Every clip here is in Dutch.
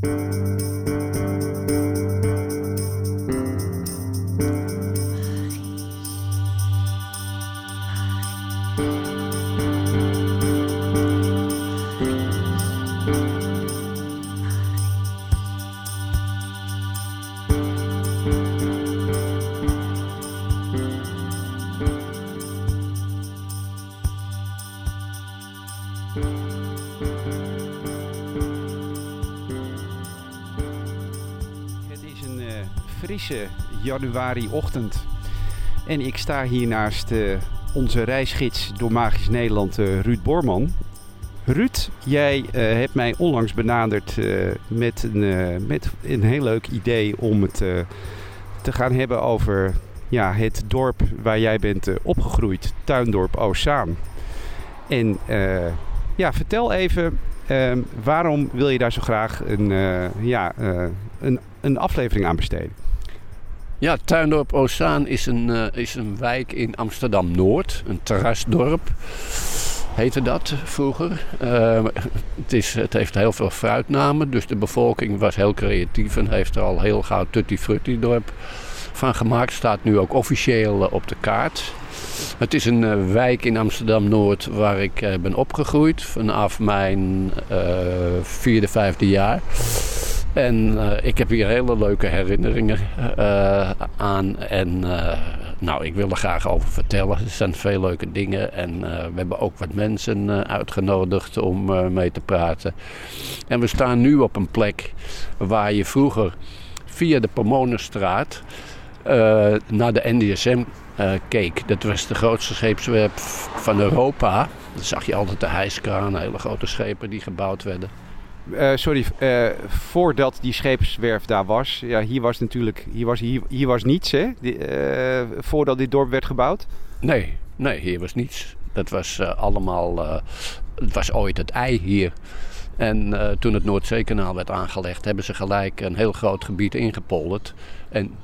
Het frisse januari-ochtend. En ik sta hier naast eh, onze reisgids door Magisch Nederland, eh, Ruud Borman. Ruud, jij eh, hebt mij onlangs benaderd met, een, met een heel leuk idee om het te gaan hebben over ja, het dorp waar jij bent opgegroeid, Tuindorp Oostzaan. En ja, vertel even, ehm, waarom wil je daar zo graag een, ja, een, een aflevering aan besteden? Ja, Tuindorp Oostzaan is een, eh, is een wijk in Amsterdam-Noord. Een terrasdorp heette dat vroeger. Eh, het, is, het heeft heel veel fruitnamen, dus de bevolking was heel creatief en heeft er al heel gauw Tutti Frutti dorp van gemaakt. Staat nu ook officieel eh, op de kaart. Het is een wijk in Amsterdam-Noord waar ik ben opgegroeid vanaf mijn vierde, vijfde jaar. En eh, ik heb hier hele leuke herinneringen eh, aan. En eh, nou, ik wil er graag over vertellen. Er zijn veel leuke dingen. En we hebben ook wat mensen uitgenodigd om mee te praten. En we staan nu op een plek waar je vroeger via de Pomonestraat eh, naar de NDSM keek. Dat was de grootste scheepswerf van Europa. Dan zag je altijd de hijskraan, hele grote schepen die gebouwd werden. Eh, sorry, eh, voordat die scheepswerf daar was, ja, hier was natuurlijk, hier was, hier, hier was niets, hè? Eh, voordat dit dorp werd gebouwd. Nee, nee, hier was niets. Dat was allemaal. het was ooit het ei hier. En toen het Noordzeekanaal werd aangelegd, hebben ze gelijk een heel groot gebied ingepolderd. En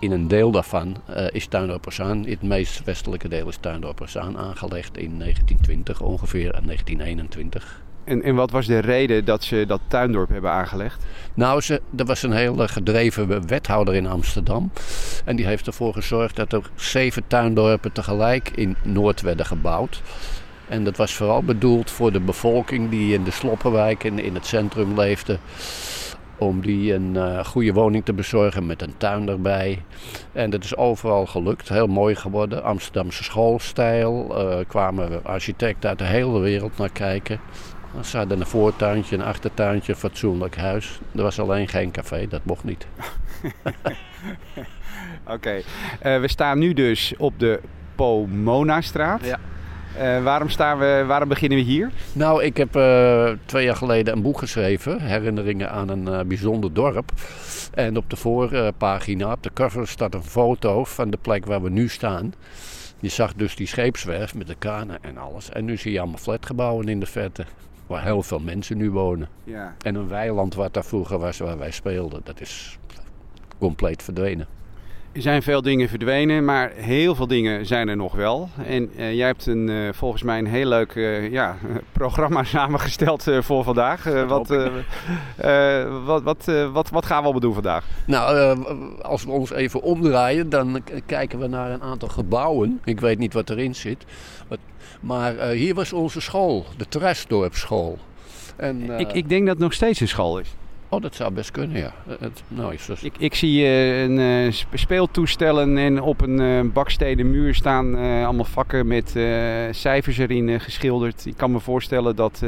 in een deel daarvan is Tuindorp Ossaan, het meest westelijke deel is Tuindorp Ossaan aangelegd in 1920 ongeveer en 1921. En, en wat was de reden dat ze dat tuindorp hebben aangelegd? Nou, ze, er was een hele gedreven wethouder in Amsterdam. En die heeft ervoor gezorgd dat er zeven tuindorpen tegelijk in Noord werden gebouwd. En dat was vooral bedoeld voor de bevolking die in de Sloppenwijk en in het centrum leefde. Om die een eh, goede woning te bezorgen met een tuin erbij. En dat is overal gelukt. Heel mooi geworden. Amsterdamse schoolstijl. Er kwamen architecten uit de hele wereld naar kijken. Ze hadden een voortuintje, een achtertuintje, een fatsoenlijk huis. Er was alleen geen café, dat mocht niet. Oké, Eh, we staan nu dus op de Pomona-straat. Ja. Eh, waarom, staan we, waarom beginnen we hier? Nou, ik heb eh, twee jaar geleden een boek geschreven, Herinneringen aan een bijzonder dorp. En op de voorpagina, op de cover, staat een foto van de plek waar we nu staan. Je zag dus die scheepswerf met de kranen en alles. En nu zie je allemaal flatgebouwen in de verte, waar heel veel mensen nu wonen. Ja. En een weiland wat daar vroeger was, waar wij speelden, dat is compleet verdwenen. Er zijn veel dingen verdwenen, maar heel veel dingen zijn er nog wel. En eh, jij hebt een, eh, volgens mij een heel leuk eh, ja, programma samengesteld voor vandaag. Wat, wat, wat, wat, wat gaan we allemaal doen vandaag? Nou, als we ons even omdraaien, dan kijken we naar een aantal gebouwen. Ik weet niet wat erin zit. Wat- Maar eh, hier was onze school, de Terrasdorpschool. En, eh, ik, ik denk dat het nog steeds een school is. Oh, dat zou best kunnen, ja. Eh, Het, nou, is dus... Ik, ik zie eh, een sp- speeltoestellen en op een eh, bakstenen muur staan allemaal vakken met cijfers erin geschilderd. Ik kan me voorstellen dat,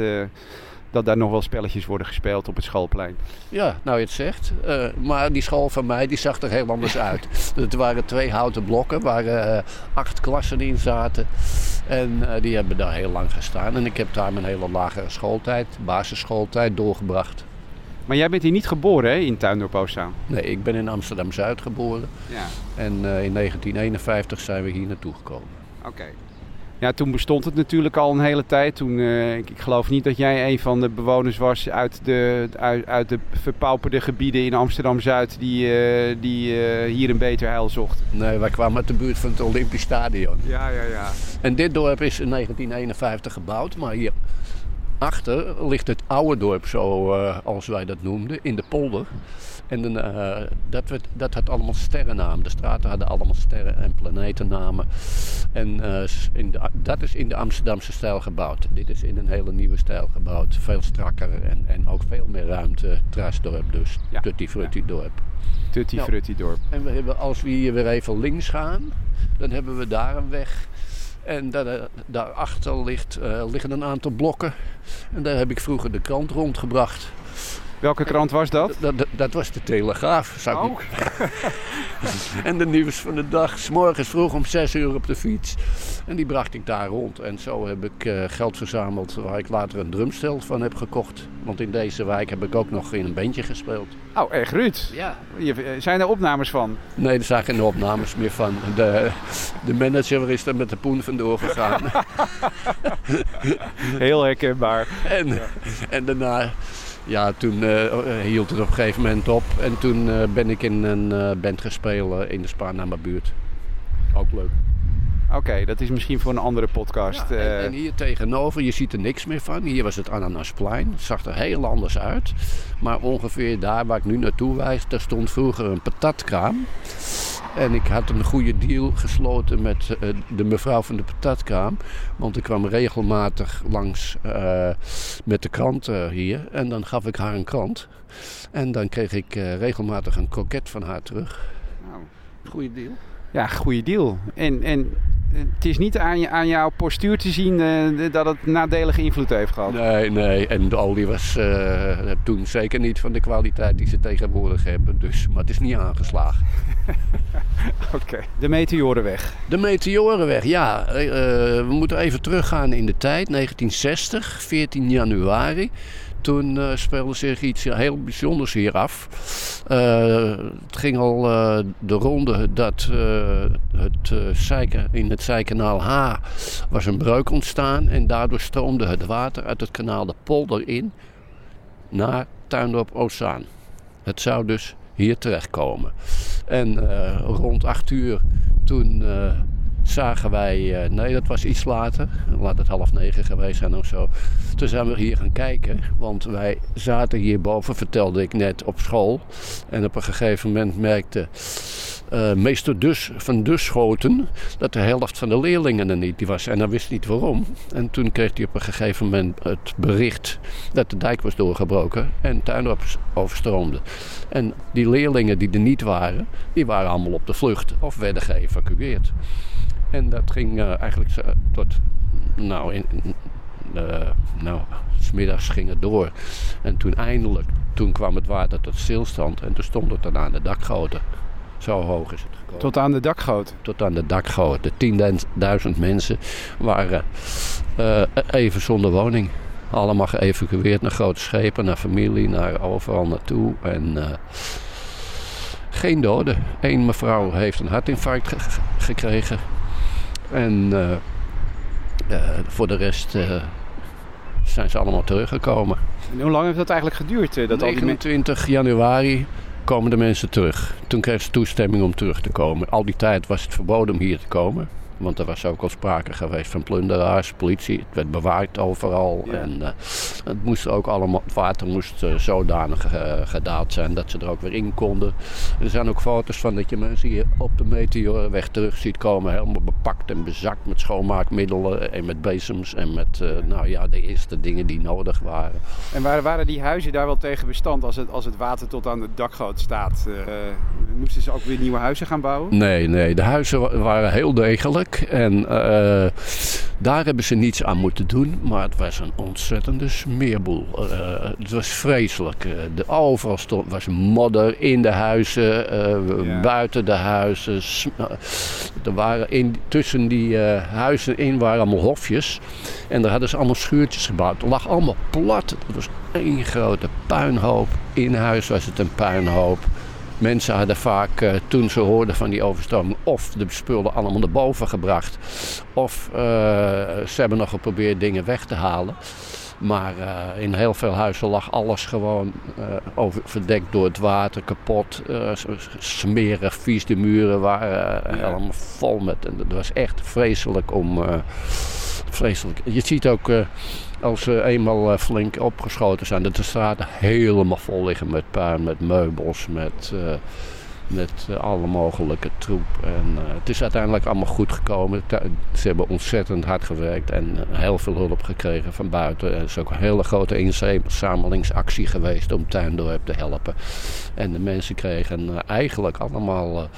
dat daar nog wel spelletjes worden gespeeld op het schoolplein. Ja, nou je het zegt. Eh, maar die school van mij, die zag er heel anders uit. Het waren twee houten blokken waar eh, acht klassen in zaten. En eh, die hebben daar heel lang gestaan. En ik heb daar mijn hele lagere schooltijd, basisschooltijd, doorgebracht. Maar jij bent hier niet geboren hè, in Tuindorp Oostzaan? Nee, ik ben in Amsterdam-Zuid geboren. Ja. En in 1951 zijn we hier naartoe gekomen. Oké. Ja, toen bestond het natuurlijk al een hele tijd. Toen, eh, ik, ik geloof niet dat jij een van de bewoners was uit de, uit, uit de verpauperde gebieden in Amsterdam-Zuid die, eh, die eh, hier een beter heil zocht. Nee, wij kwamen uit de buurt van het Olympisch Stadion. Ja, ja, ja. En dit dorp is in 1951 gebouwd, maar hier achter ligt het oude dorp, zo uh, als wij dat noemden, in de polder. En uh, dat, werd, dat had allemaal sterrennamen. De straten hadden allemaal sterren- en planetennamen. En uh, in de, dat is in de Amsterdamse stijl gebouwd. Dit is in een hele nieuwe stijl gebouwd. Veel strakker en, en ook veel meer ruimte. Trasdorp dus. Ja. Tutti Frutti dorp. Tutti nou, Frutti dorp. En we hebben, als we hier weer even links gaan, dan hebben we daar een weg. En daar, daarachter ligt, uh, liggen een aantal blokken. En daar heb ik vroeger de krant rondgebracht. Welke krant was dat? Dat, dat, dat was de Telegraaf. Zou oh. en de nieuws van de dag. S morgens vroeg om 6 uur op de fiets. En die bracht ik daar rond. En zo heb ik uh, geld verzameld waar ik later een drumstel van heb gekocht. Want in deze wijk heb ik ook nog in een bandje gespeeld. Oh, echt Ruud? Ja. Zijn er opnames van? Nee, er zijn geen opnames meer van. De, de manager is er met de poen vandoor gegaan. Heel herkenbaar. En, ja. en daarna ja, toen uh, hield het op een gegeven moment op. En toen uh, ben ik in een band gespeeld in de Spaarnamer buurt. Ook leuk. Oké, dat is misschien voor een andere podcast. Ja, en, en, hier tegenover, je ziet er niks meer van. Hier was het Ananasplein. Het zag er heel anders uit. Maar ongeveer daar waar ik nu naartoe wijs, daar stond vroeger een patatkraam. En ik had een goede deal gesloten met uh, de mevrouw van de patatkraam. Want ik kwam regelmatig langs uh, met de krant uh, hier. En dan gaf ik haar een krant. En dan kreeg ik regelmatig een kroket van haar terug. Nou, goede deal. Ja, goede deal. En, en het is niet aan, je, aan jouw postuur te zien uh, dat het nadelige invloed heeft gehad. Nee, nee. En de olie was uh, toen zeker niet van de kwaliteit die ze tegenwoordig hebben. Dus, maar het is niet aangeslagen. Oké. De Meteorenweg. De Meteorenweg, ja. Uh, we moeten even teruggaan in de tijd. 1960, 14 januari. Toen uh, speelde zich iets heel bijzonders hier af. Uh, het ging al uh, de ronde dat het, Zeiken, in het Zijkanaal H was een breuk ontstaan. En daardoor stroomde het water uit het kanaal de polder in naar Tuindorp Ozaan. Het zou dus hier terechtkomen. En rond 8 uur toen zagen wij, uh, nee dat was iets later, laat het half negen geweest zijn of zo. Toen zijn we hier gaan kijken, want wij zaten hierboven, vertelde ik net, op school. En op een gegeven moment merkte uh, meester dus, van Duschoten dat de helft van de leerlingen er niet was. En hij wist niet waarom. En toen kreeg hij op een gegeven moment het bericht dat de dijk was doorgebroken en Tuindorp overstroomde. En die leerlingen die er niet waren, die waren allemaal op de vlucht of werden geëvacueerd. En dat ging uh, eigenlijk tot, nou, in, uh, nou, smiddags ging het door. En toen eindelijk, toen kwam het water tot stilstand en toen stond het dan aan de dakgoten. Zo hoog is het gekomen. Tot aan de dakgoten? Tot aan de dakgoten. 10.000 mensen waren uh, even zonder woning. Allemaal geëvacueerd naar grote schepen, naar familie, naar overal naartoe. En uh, geen doden. Eén mevrouw heeft een hartinfarct ge gekregen. En uh, voor de rest zijn ze allemaal teruggekomen. En hoe lang heeft dat eigenlijk geduurd? dat 29 januari komen de mensen terug. Toen kreeg ze toestemming om terug te komen. Al die tijd was het verboden om hier te komen. Want er was ook al sprake geweest van plunderaars, politie. Het werd bewaard overal. En uh, het, moest ook allemaal, het water moest uh, zodanig uh, gedaald zijn dat ze er ook weer in konden. er zijn ook foto's van dat je mensen hier op de Meteorweg terug ziet komen. Helemaal bepakt en bezakt met schoonmaakmiddelen en met bezems. En met nou ja, de eerste dingen die nodig waren. En waren, waren die huizen daar wel tegen bestand als het, als het water tot aan de dakgoot staat? Moesten ze ook weer nieuwe huizen gaan bouwen? Nee, nee. De huizen waren heel degelijk. En uh, daar hebben ze niets aan moeten doen. Maar het was een ontzettende smeerboel. Uh, het was vreselijk. Uh, de, overal stond, was modder in de huizen, ja. buiten de huizen. Er waren in, tussen die huizen in waren allemaal hofjes. En daar hadden ze allemaal schuurtjes gebouwd. Het lag allemaal plat. Het was één grote puinhoop. In huis was het een puinhoop. Mensen hadden vaak, uh, toen ze hoorden van die overstroming, of de spullen allemaal naar boven gebracht. Of uh, ze hebben nog geprobeerd dingen weg te halen. Maar uh, in heel veel huizen lag alles gewoon over, verdekt door het water, kapot, smerig, vies. De muren waren helemaal vol met. En het was echt vreselijk om. vreselijk. Je ziet ook als ze eenmaal flink opgeschoten zijn, dat de straten helemaal vol liggen met puin, met meubels, met met uh, alle mogelijke troep. En het is uiteindelijk allemaal goed gekomen. Ze hebben ontzettend hard gewerkt en heel veel hulp gekregen van buiten. Er is ook een hele grote inzamelingsactie geweest om Tuindorp te helpen. En de mensen kregen eigenlijk allemaal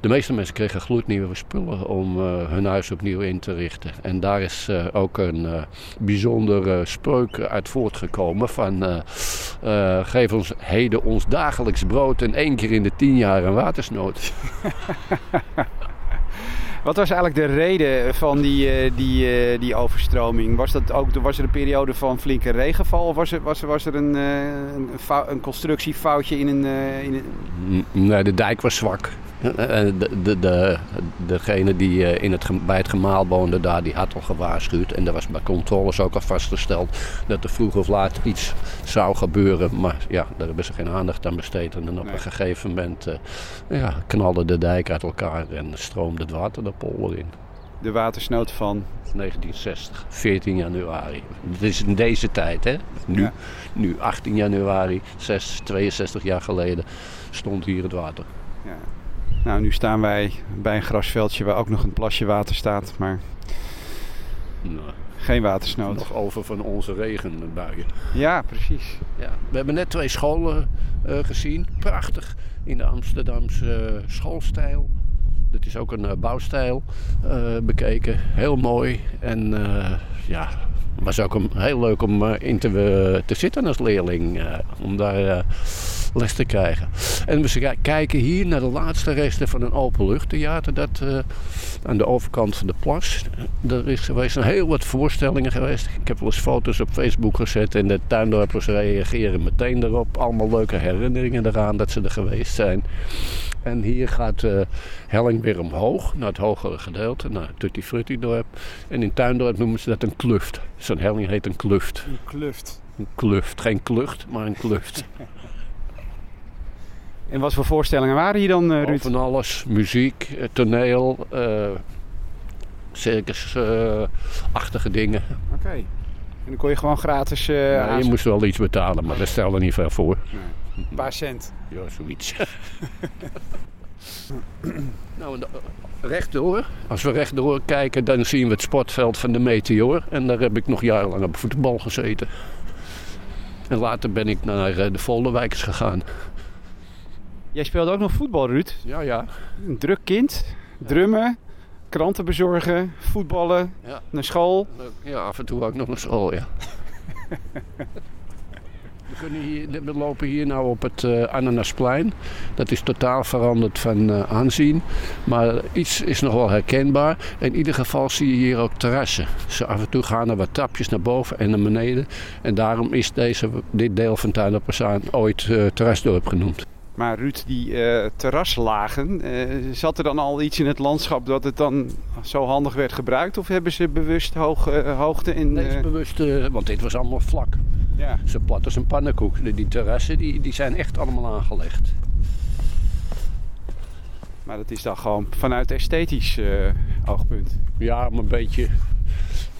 de meeste mensen kregen gloednieuwe spullen om uh, hun huis opnieuw in te richten. En daar is uh, ook een uh, bijzondere spreuk uit voortgekomen van geef ons heden ons dagelijks brood en één keer in de tien jaar een watersnood. Wat was eigenlijk de reden van die, die, die overstroming? Was, dat ook, was er een periode van flinke regenval? Of was er, was er, was er een, een, een constructiefoutje in een, in een... Nee, de dijk was zwak. Eh, eh, de, de, de, degene die eh, in het, bij het gemaal woonde daar, die had al gewaarschuwd. En er was bij controles ook al vastgesteld dat er vroeg of laat iets zou gebeuren. Maar ja, daar hebben ze geen aandacht aan besteed. En dan op een gegeven moment ja, knalde de dijk uit elkaar en stroomde het water de polder in. De watersnood van? 1960, 14 januari. Het is in deze tijd, hè? Nu, nu 18 januari, 6, 62 jaar geleden, stond hier het water. Ja. Nou, nu staan wij bij een grasveldje waar ook nog een plasje water staat, maar nou, geen watersnood. Nog over van onze regenbuien. Ja, precies. Ja, we hebben net twee scholen uh, gezien. Prachtig in de Amsterdamse uh, schoolstijl. Dat is ook een uh, bouwstijl bekeken. Heel mooi. En ja, was ook een, heel leuk om in te, te zitten als leerling. om daar les te krijgen. En we kijken hier naar de laatste resten van een openluchttheater. Dat uh, aan de overkant van de plas. Er is geweest een heel wat voorstellingen geweest. Ik heb wel eens foto's op Facebook gezet. En de tuindorpers reageren meteen erop. Allemaal leuke herinneringen eraan dat ze er geweest zijn. En hier gaat uh, helling weer omhoog, naar het hogere gedeelte, naar Tutti Frutti dorp. En in Tuindorp noemen ze dat een kluft. Zo'n helling heet een kluft. Een kluft. Een kluft. Geen klucht, maar een kluft. En wat voor voorstellingen waren hier dan, uh, Ruud? Van alles. Muziek, eh, toneel, uh, circusachtige dingen. Oké. En dan kon je gewoon gratis... Uh, nee, je moest wel iets betalen, maar dat stelde niet veel voor. Nee. Een paar cent. Ja, zoiets. nou, rechtdoor. Als we rechtdoor kijken, dan zien we het sportveld van de Meteor. En daar heb ik nog jarenlang op voetbal gezeten. En later ben ik naar de Volderwijkers gegaan. Jij speelde ook nog voetbal, Ruud. Ja, ja. Een druk kind. Drummen, kranten bezorgen, voetballen, ja. naar school. Ja, af en toe ook nog naar school, ja. we, kunnen hier, we lopen hier nou op het uh, Ananasplein. Dat is totaal veranderd van uh, aanzien. Maar iets is nog wel herkenbaar. In ieder geval zie je hier ook terrassen. Dus af en toe gaan er wat trapjes naar boven en naar beneden. En daarom is deze, dit deel van Tuinerpersaan ooit uh, terrasdorp genoemd. Maar Ruud, die uh, terraslagen, uh, zat er dan al iets in het landschap dat het dan zo handig werd gebruikt? Of hebben ze bewust hoog, uh, hoogte in... Nee, bewust, want dit was allemaal vlak. Ja. Zo plat als een pannenkoek. Die terrassen die, die zijn echt allemaal aangelegd. Maar dat is dan gewoon vanuit esthetisch oogpunt? Ja, maar een beetje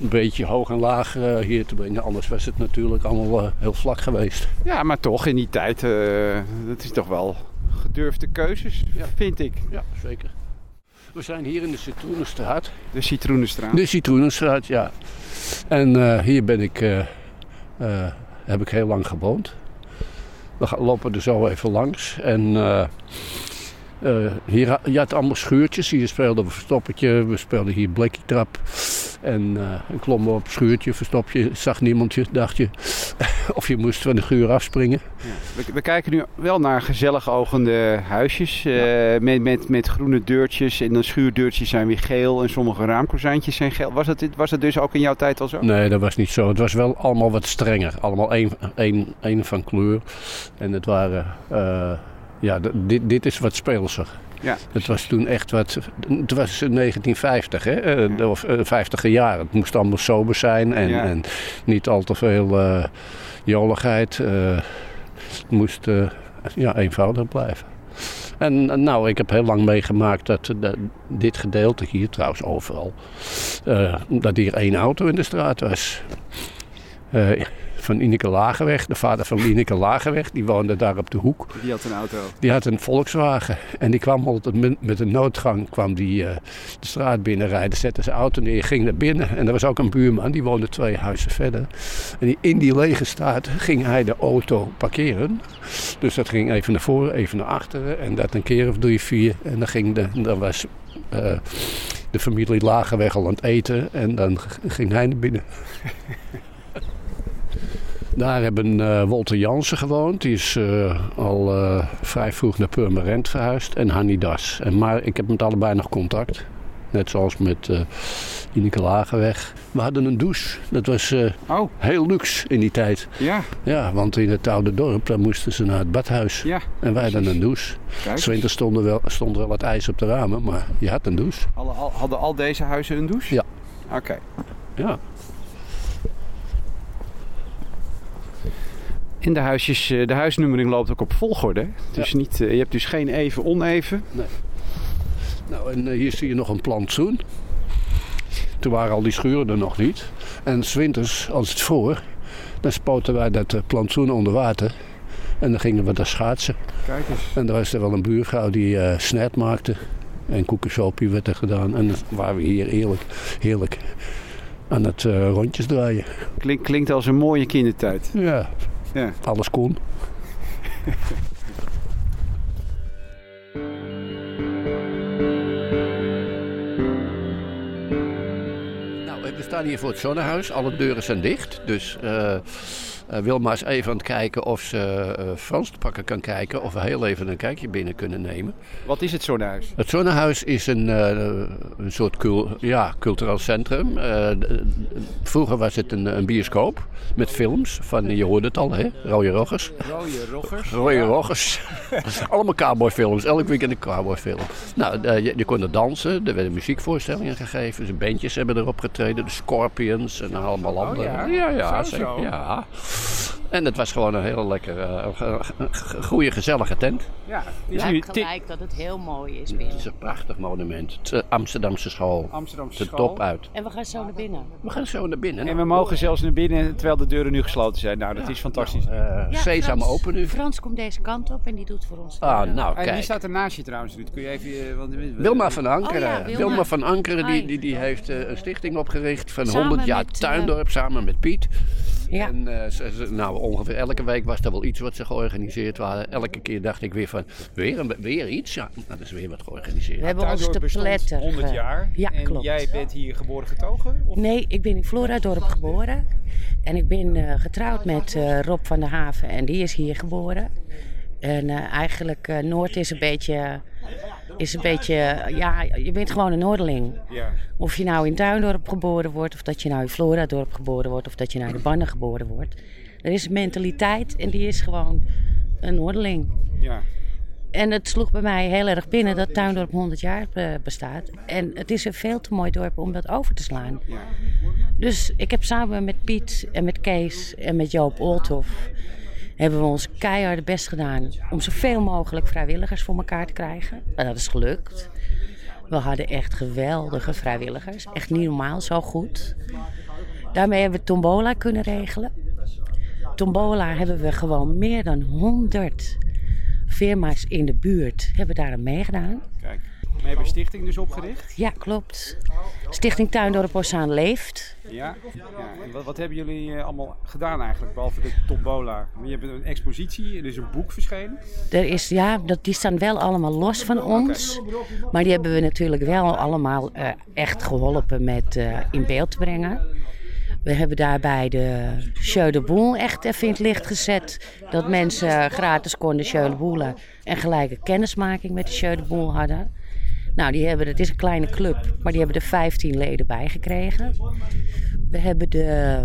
een beetje hoog en laag uh, hier te brengen. Anders was het natuurlijk allemaal uh, heel vlak geweest. Ja, maar toch in die tijd, uh, dat is toch wel gedurfde keuzes, ja. vind ik. Ja, zeker. We zijn hier in de Citroenenstraat. De Citroenenstraat? De Citroenenstraat, ja. En hier ben ik, heb ik heel lang gewoond. We lopen er zo even langs. En uh, hier, je had allemaal schuurtjes. Hier speelden we verstoppertje. We speelden hier blikkie trap. En uh, klommen op schuurtje, verstopje. Zag niemand je, dacht je. of je moest van de schuur afspringen. Ja. We, we, kijken nu wel naar gezellig ogende huisjes. Uh, met, met, met groene deurtjes. En de schuurdeurtjes zijn weer geel. En sommige raamkozijntjes zijn geel. Was dat, was dat dus ook in jouw tijd al zo? Nee, dat was niet zo. Het was wel allemaal wat strenger. Allemaal één, één, één van kleur. En het waren ja, dit, dit is wat speelser. Ja. Het was toen echt wat. Het was 1950, hè? Eh, of 50 eh, jaar. Het moest allemaal sober zijn en, en niet al te veel uh, joligheid. het moest ja, eenvoudig blijven. En nou, ik heb heel lang meegemaakt dat, dit gedeelte hier, trouwens overal, dat hier één auto in de straat was. eh, van Ineke Lagerweg, de vader van Ineke Lagerweg, die woonde daar op de hoek. Die had een auto. Die had een Volkswagen en die kwam altijd met- een noodgang kwam die, eh, de straat binnenrijden, zette zijn auto neer, ging naar binnen. En er was ook een buurman, die woonde twee huizen verder. En die, in die lege staat ging hij de auto parkeren. Dus dat ging even naar voren, even naar achteren en dat een keer of drie, vier. En dan, ging de, dan was eh, de familie Lagerweg al aan het eten en dan ging hij naar binnen. Daar hebben eh Walter Jansen gewoond. Die is eh, al eh, vrij vroeg naar Purmerend verhuisd. En Hanny Das. En, maar ik heb met allebei nog contact. Net zoals met eh Ineke Lagerweg. We hadden een douche. Dat was Oh, heel luxe in die tijd. ja. Ja, want in het oude dorp daar moesten ze naar het badhuis. Ja. En wij hadden een douche. Kijk. Zwinters stond, wel, stond wel wat ijs op de ramen, maar je had een douche. Hadden al, hadden al deze huizen een douche? Ja. Oké. Ja. En de, huisjes, eh, de huisnummering loopt ook op volgorde. Dus niet, eh, je hebt dus geen even, oneven. Nou, en eh, hier zie je nog een plantsoen. Toen waren al die schuren er nog niet. En 's winters, als het voor, dan spoten wij dat plantsoen onder water. En dan gingen we daar schaatsen. Kijk eens. En er was er wel een buurvrouw die eh snet maakte. En koekensopie werd er gedaan. En dan waren we hier heerlijk, heerlijk aan het eh, rondjes draaien. Klink, klinkt als een mooie kindertijd. Ja, Ja. alles kon. Nou, we staan hier voor het zonnehuis. Alle deuren zijn dicht. Dus eh eh, Wilma is even aan het kijken of ze eh, Frans te pakken kan kijken. Of we heel even een kijkje binnen kunnen nemen. Wat is het zonnehuis? Het Zonnehuis is een, eh, een soort cul- ja, cultureel centrum. Vroeger was het een, een bioscoop met films van, je hoorde het al, hè? Rode Roggers. Rode roggers. Rode Roggers. Allemaal cowboyfilms, elk weekend een cowboyfilm. Nou, je, je kon er dansen, er werden muziekvoorstellingen gegeven. De bandjes hebben erop getreden, de Scorpions en allemaal andere. ja? ja, ja, Zo, zeker, zo. ja. En het was gewoon een hele lekkere, eh, goede, gezellige tent. Ja, Je is nu merkt ti- gelijk dat het heel mooi is Het binnen. is een prachtig monument. Het eh, Amsterdamse school. Amsterdamse De school. top uit. En we gaan zo naar binnen. We gaan zo naar binnen. En we mogen zelfs naar binnen terwijl de deuren nu gesloten zijn. Nou, dat is fantastisch. Eh Ja, Sesam Frans- open nu. Frans komt deze kant op en die doet voor ons. Ah, nou En wie kijk. staat er naast je trouwens, Ruud? Kun je even... Want, Wilma van Ankeren. Oh ja, Wilma. Wilma. van Ankeren die, die, die heeft een stichting opgericht van Samen 100 jaar met, Tuindorp samen met Piet. Ja. En eh, ze- ze- nou, ongeveer elke week was er wel iets wat ze georganiseerd waren. Elke keer dacht ik weer van, weer, een, weer iets? Ja, nou, dat is weer wat georganiseerd. We hebben ons te pletter. 100 ge- jaar. Ja, en klopt. jij bent hier geboren getogen? Of? Nee, ik ben in Floradorp geboren. En ik ben eh, getrouwd met eh, Rob van der Haven en die is hier geboren. En eh, eigenlijk, eh, Noord is een beetje, is een beetje, ja, je bent gewoon een Noorderling. Ja. Of je nou in Tuindorp geboren wordt, of dat je nou in Floradorp geboren wordt, of dat je nou in Bannen geboren wordt. Er is een mentaliteit en die is gewoon een Noorderling. ja. En het sloeg bij mij heel erg binnen dat Tuindorp 100 jaar eh, bestaat. En het is een veel te mooi dorp om dat over te slaan. Ja. Dus ik heb samen met Piet en met Kees en met Joop Oolthof... hebben we ons keihard best gedaan om zoveel mogelijk vrijwilligers voor elkaar te krijgen. En dat is gelukt. We hadden echt geweldige vrijwilligers. Echt niet normaal, zo goed. Daarmee hebben we Tombola kunnen regelen. Tombola hebben we gewoon meer dan 100 firma's in de buurt hebben daar aan meegedaan. We hebben een stichting dus opgericht. Ja, klopt. Stichting Tuindorp Ossaan leeft. Ja. ja. En wat, wat hebben jullie eh, allemaal gedaan eigenlijk, behalve de tombola? Je hebt een expositie, er is een boek verschenen. Er is, ja, dat, die staan wel allemaal los van ons. Maar die hebben we natuurlijk wel allemaal eh, echt geholpen met eh, in beeld te brengen. We hebben daarbij de Show de Boel echt even in het licht gezet. Dat mensen gratis konden Show de Boelen en gelijke kennismaking met de Show de Boel hadden. Nou, die hebben, het is een kleine club, maar die hebben er 15 leden bij gekregen. We hebben de,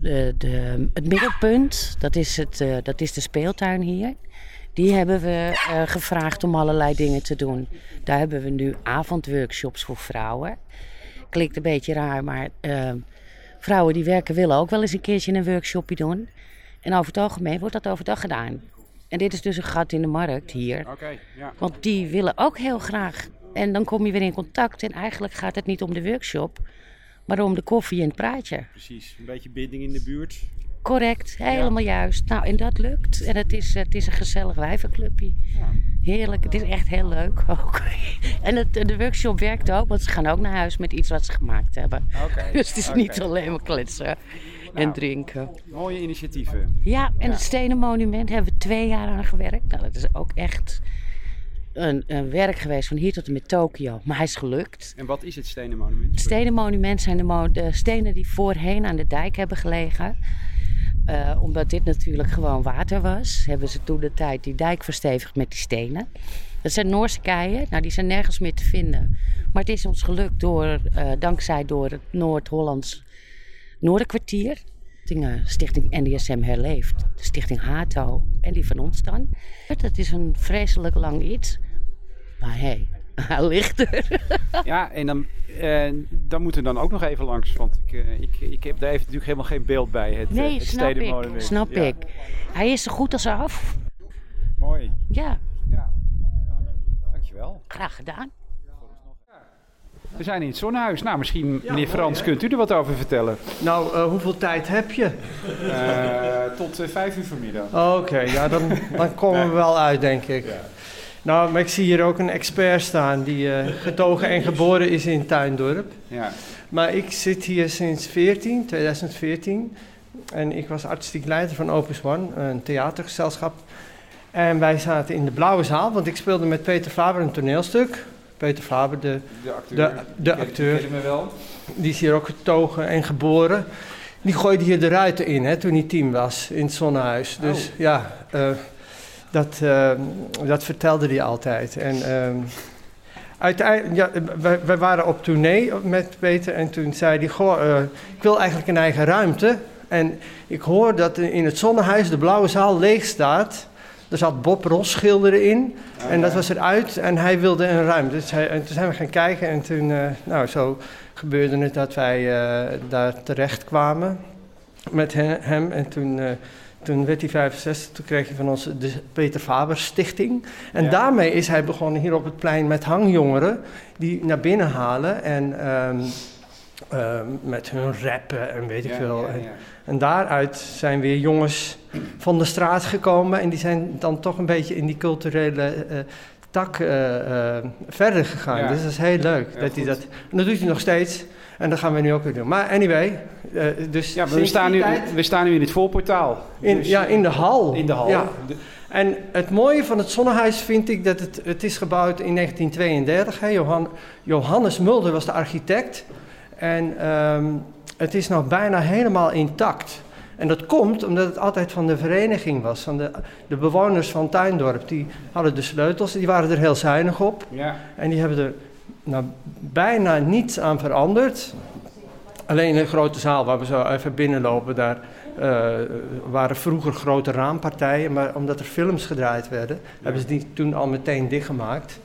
de, het middelpunt, dat is, het, eh, dat is de speeltuin hier. Die hebben we eh, gevraagd om allerlei dingen te doen. Daar hebben we nu avondworkshops voor vrouwen. Klinkt een beetje raar, maar eh, vrouwen die werken willen ook wel eens een keertje een workshopje doen. En over het algemeen wordt dat overdag gedaan. En dit is dus een gat in de markt hier. Oké, ja. Want die willen ook heel graag. En dan kom je weer in contact. En eigenlijk gaat het niet om de workshop, maar om de koffie en het praatje. Precies, een beetje binding in de buurt. Correct, helemaal juist. Nou, en dat lukt. En het is, het is een gezellig wijvenclubje. Heerlijk, het is echt heel leuk ook. En het, de workshop werkt ook, want ze gaan ook naar huis met iets wat ze gemaakt hebben. Oké. Dus het is niet alleen maar kletsen en Nou. drinken. Mooie initiatieven. Ja, en het stenen monument hebben we twee jaar aan gewerkt. Nou, dat is ook echt een, een werk geweest van hier tot en met Tokio. Maar hij is gelukt. En wat is het stenen monument? Het stenen monument zijn de, mo- de stenen die voorheen aan de dijk hebben gelegen. Eh, omdat dit natuurlijk gewoon water was, hebben ze toen de tijd die dijk verstevigd met die stenen. Dat zijn Noorse keien, nou die zijn nergens meer te vinden. Maar het is ons gelukt door, eh, dankzij door het Noord-Hollands Noorderkwartier. Stichting, Stichting NDSM Herleeft, de Stichting Hato en die van ons dan. Dat is een vreselijk lang iets. Maar hé, hey, hij ligt er. Ja, en dan, eh, dan moeten we dan ook nog even langs. Want ik, eh, ik, ik heb daar even natuurlijk helemaal geen beeld bij. Het, eh, Nee, het snap ik. Snap Ja, ik. Hij is zo goed als af. Mooi. Ja, Ja. Dankjewel. graag gedaan. We zijn in het zonnehuis. Nou, misschien, meneer Frans, kunt u er wat over vertellen? Nou, eh, hoeveel tijd heb je? Eh, tot eh, vijf uur vanmiddag. Oké, ja, dan, dan komen we wel uit, denk ik. Nou, maar ik zie hier ook een expert staan die eh, getogen en geboren is in Tuindorp. Ja. Maar ik zit hier sinds 14, 2014. En ik was artistiek leider van Opus One, een theatergezelschap. En wij zaten in de blauwe zaal, want ik speelde met Peter Faber een toneelstuk. Peter Faber, de, De acteur. De- ken- wel. die is hier ook getogen en geboren. Die gooide hier de ruiten in hè, toen hij tien was in het zonnehuis. Dus Oh. ja, eh, dat, eh, dat vertelde hij altijd. En ehm, uiteindelijk, ja, wij, wij waren op tournee met Peter en toen zei hij: Goh, eh, ik wil eigenlijk een eigen ruimte. En ik hoor dat in het zonnehuis de blauwe zaal leeg staat. Er zat Bob Ross schilderen in. En dat was eruit en hij wilde een ruimte. Dus hij, en toen zijn we gaan kijken en toen, eh, nou zo gebeurde het dat wij eh, daar terecht kwamen met he- hem. En toen, eh, toen werd hij 65, toen kreeg hij van ons de Peter Faber Stichting. En Ja. daarmee is hij begonnen hier op het plein met hangjongeren die naar binnen halen en ehm, ehm, met hun rappen en weet ik Ja, veel. ja, En, ja. en daaruit zijn weer jongens van de straat gekomen en die zijn dan toch een beetje in die culturele eh, tak eh, eh, verder gegaan. Dus dat is heel leuk Heel dat hij dat. En dat doet hij nog steeds. En dat gaan we nu ook weer doen. Maar anyway, eh, dus Ja, we staan, nu, tijd- we staan nu in het voorportaal. in, Dus, ja, in de hal. in de hal. En het mooie van het zonnehuis vind ik dat het, het is gebouwd in 1932. Hè. Johan, Johannes Mulder was de architect. En ehm, het is nog bijna helemaal intact. En dat komt omdat het altijd van de vereniging was. Van de, de bewoners van Tuindorp. Die hadden de sleutels. Die waren er heel zuinig op. ja. En die hebben er nou, bijna niets aan veranderd. Alleen de grote zaal waar we zo even binnenlopen, daar eh, waren vroeger grote raampartijen. Maar omdat er films gedraaid werden, hebben ze die toen al meteen dichtgemaakt.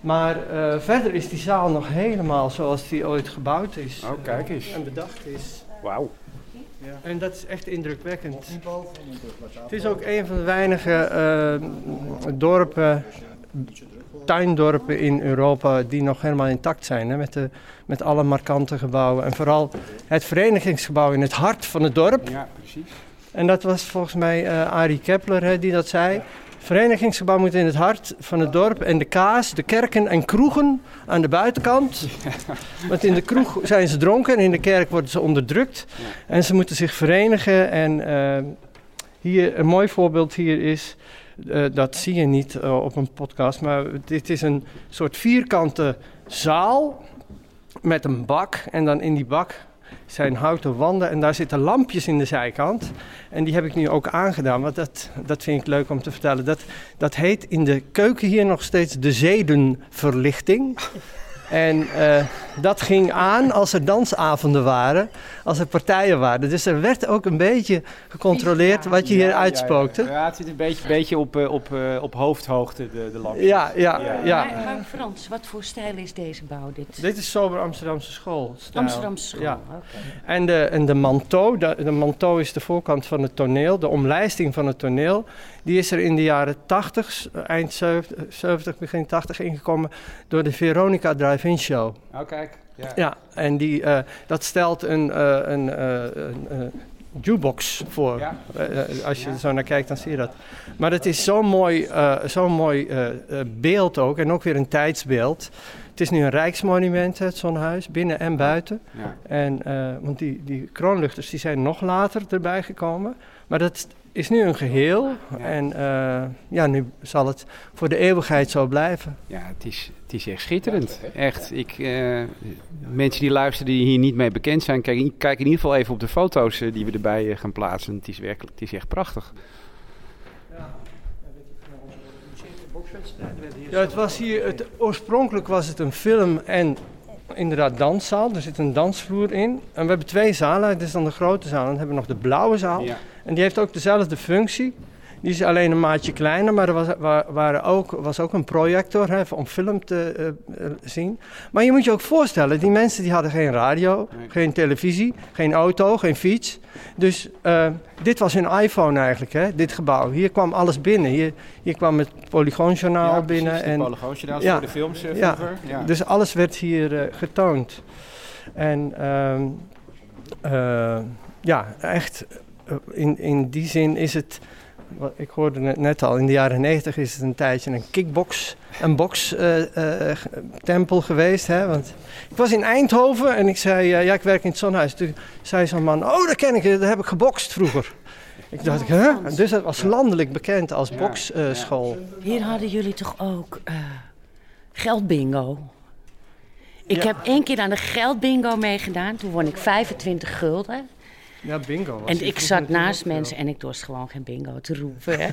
Maar eh, verder is die zaal nog helemaal zoals die ooit gebouwd is. Oh, kijk eens. En bedacht is. Wauw. En dat is echt indrukwekkend. Het is ook een van de weinige eh, dorpen, tuindorpen in Europa die nog helemaal intact zijn. Hè, met, de, met alle markante gebouwen. En vooral het verenigingsgebouw in het hart van het dorp. Ja, precies. En dat was volgens mij eh Arie Kepler hè, die dat zei. Verenigingsgebouw moet in het hart van het dorp. En de kaas, de kerken en kroegen aan de buitenkant. Want in de kroeg zijn ze dronken en in de kerk worden ze onderdrukt. En ze moeten zich verenigen. En eh, hier, een mooi voorbeeld hier is, eh, dat zie je niet eh, op een podcast, maar dit is een soort vierkante zaal met een bak. En dan in die bak zijn houten wanden en daar zitten lampjes in de zijkant. En die heb ik nu ook aangedaan, want dat, dat vind ik leuk om te vertellen. Dat, dat heet in de keuken hier nog steeds de zedenverlichting. En eh, dat ging aan als er dansavonden waren, als er partijen waren. Dus er werd ook een beetje gecontroleerd wat je hier uitspookte. Ja, ja. Ja, het zit een beetje, beetje op, eh, op, eh, op hoofdhoogte, de, de lampjes. Ja, ja, Ja. ja. Maar, maar Frans, wat voor stijl is deze bouw? Dit? Dit is sober Amsterdamse school. stijl. Amsterdamse school. Ja. oké. En de, en de manteau, de, de manteau is de voorkant van het toneel, de omlijsting van het toneel. Die is er in de jaren 80, eind 70, 70, begin 80 ingekomen door de Veronica Drive-In Show. Oh, kijk. Ja, en die, eh, dat stelt een, eh, een, een, jukebox voor. Ja. Als je er zo naar kijkt, dan zie je dat. Maar het is zo'n mooi, zo'n mooi beeld ook. En ook weer een tijdsbeeld. Het is nu een rijksmonument, het zonnehuis, binnen en buiten. Ja. En, want die, die kroonluchters die zijn nog later erbij gekomen. Maar dat is nu een geheel. Ja. En eh, ja, nu zal het voor de eeuwigheid zo blijven. Ja, het is, het is echt schitterend. Echt. Ik, eh, mensen die luisteren die hier niet mee bekend zijn, kijk, kijk in ieder geval even op de foto's eh, die we erbij gaan plaatsen. Het is werkelijk, het is echt prachtig. Ja, het was hier, het, oorspronkelijk was het een film en inderdaad danszaal. Er zit een dansvloer in. En we hebben twee zalen. Dit is dan de grote zaal. En dan hebben we nog de blauwe zaal. Ja. En die heeft ook dezelfde functie. Die is alleen een maatje kleiner, maar er was, wa- waren ook, was ook een projector hè, om film te eh, eh, zien. Maar je moet je ook voorstellen, die mensen die hadden geen radio, Nee. geen televisie, geen auto, geen fiets. Dus eh, dit was hun iPhone eigenlijk, hè, dit gebouw. Hier kwam alles binnen. Hier, hier kwam het Polygoonjournaal Ja, binnen. de En, Polygoonjournaals Ja. voor de films Ja. Ja. dus alles werd hier getoond. En ehm, eh, ja, echt in, in die zin is het, wat ik hoorde het net al, in de jaren negentig is het een tijdje een kickbox, een box-tempel geweest. Hè? Want ik was in Eindhoven en ik zei, eh, ja ik werk in het Zonhuis. Toen zei zo'n man, oh dat ken ik, daar heb ik gebokst vroeger. Ik dacht, hè? Dus dat was landelijk bekend als boksschool. Hier hadden jullie toch ook eh, geldbingo? Ik Ja. heb één keer aan de geldbingo meegedaan. Toen won ik 25 gulden. Ja, bingo. was En ik zat naast ook mensen en ik dorst gewoon geen bingo te roepen. Hè.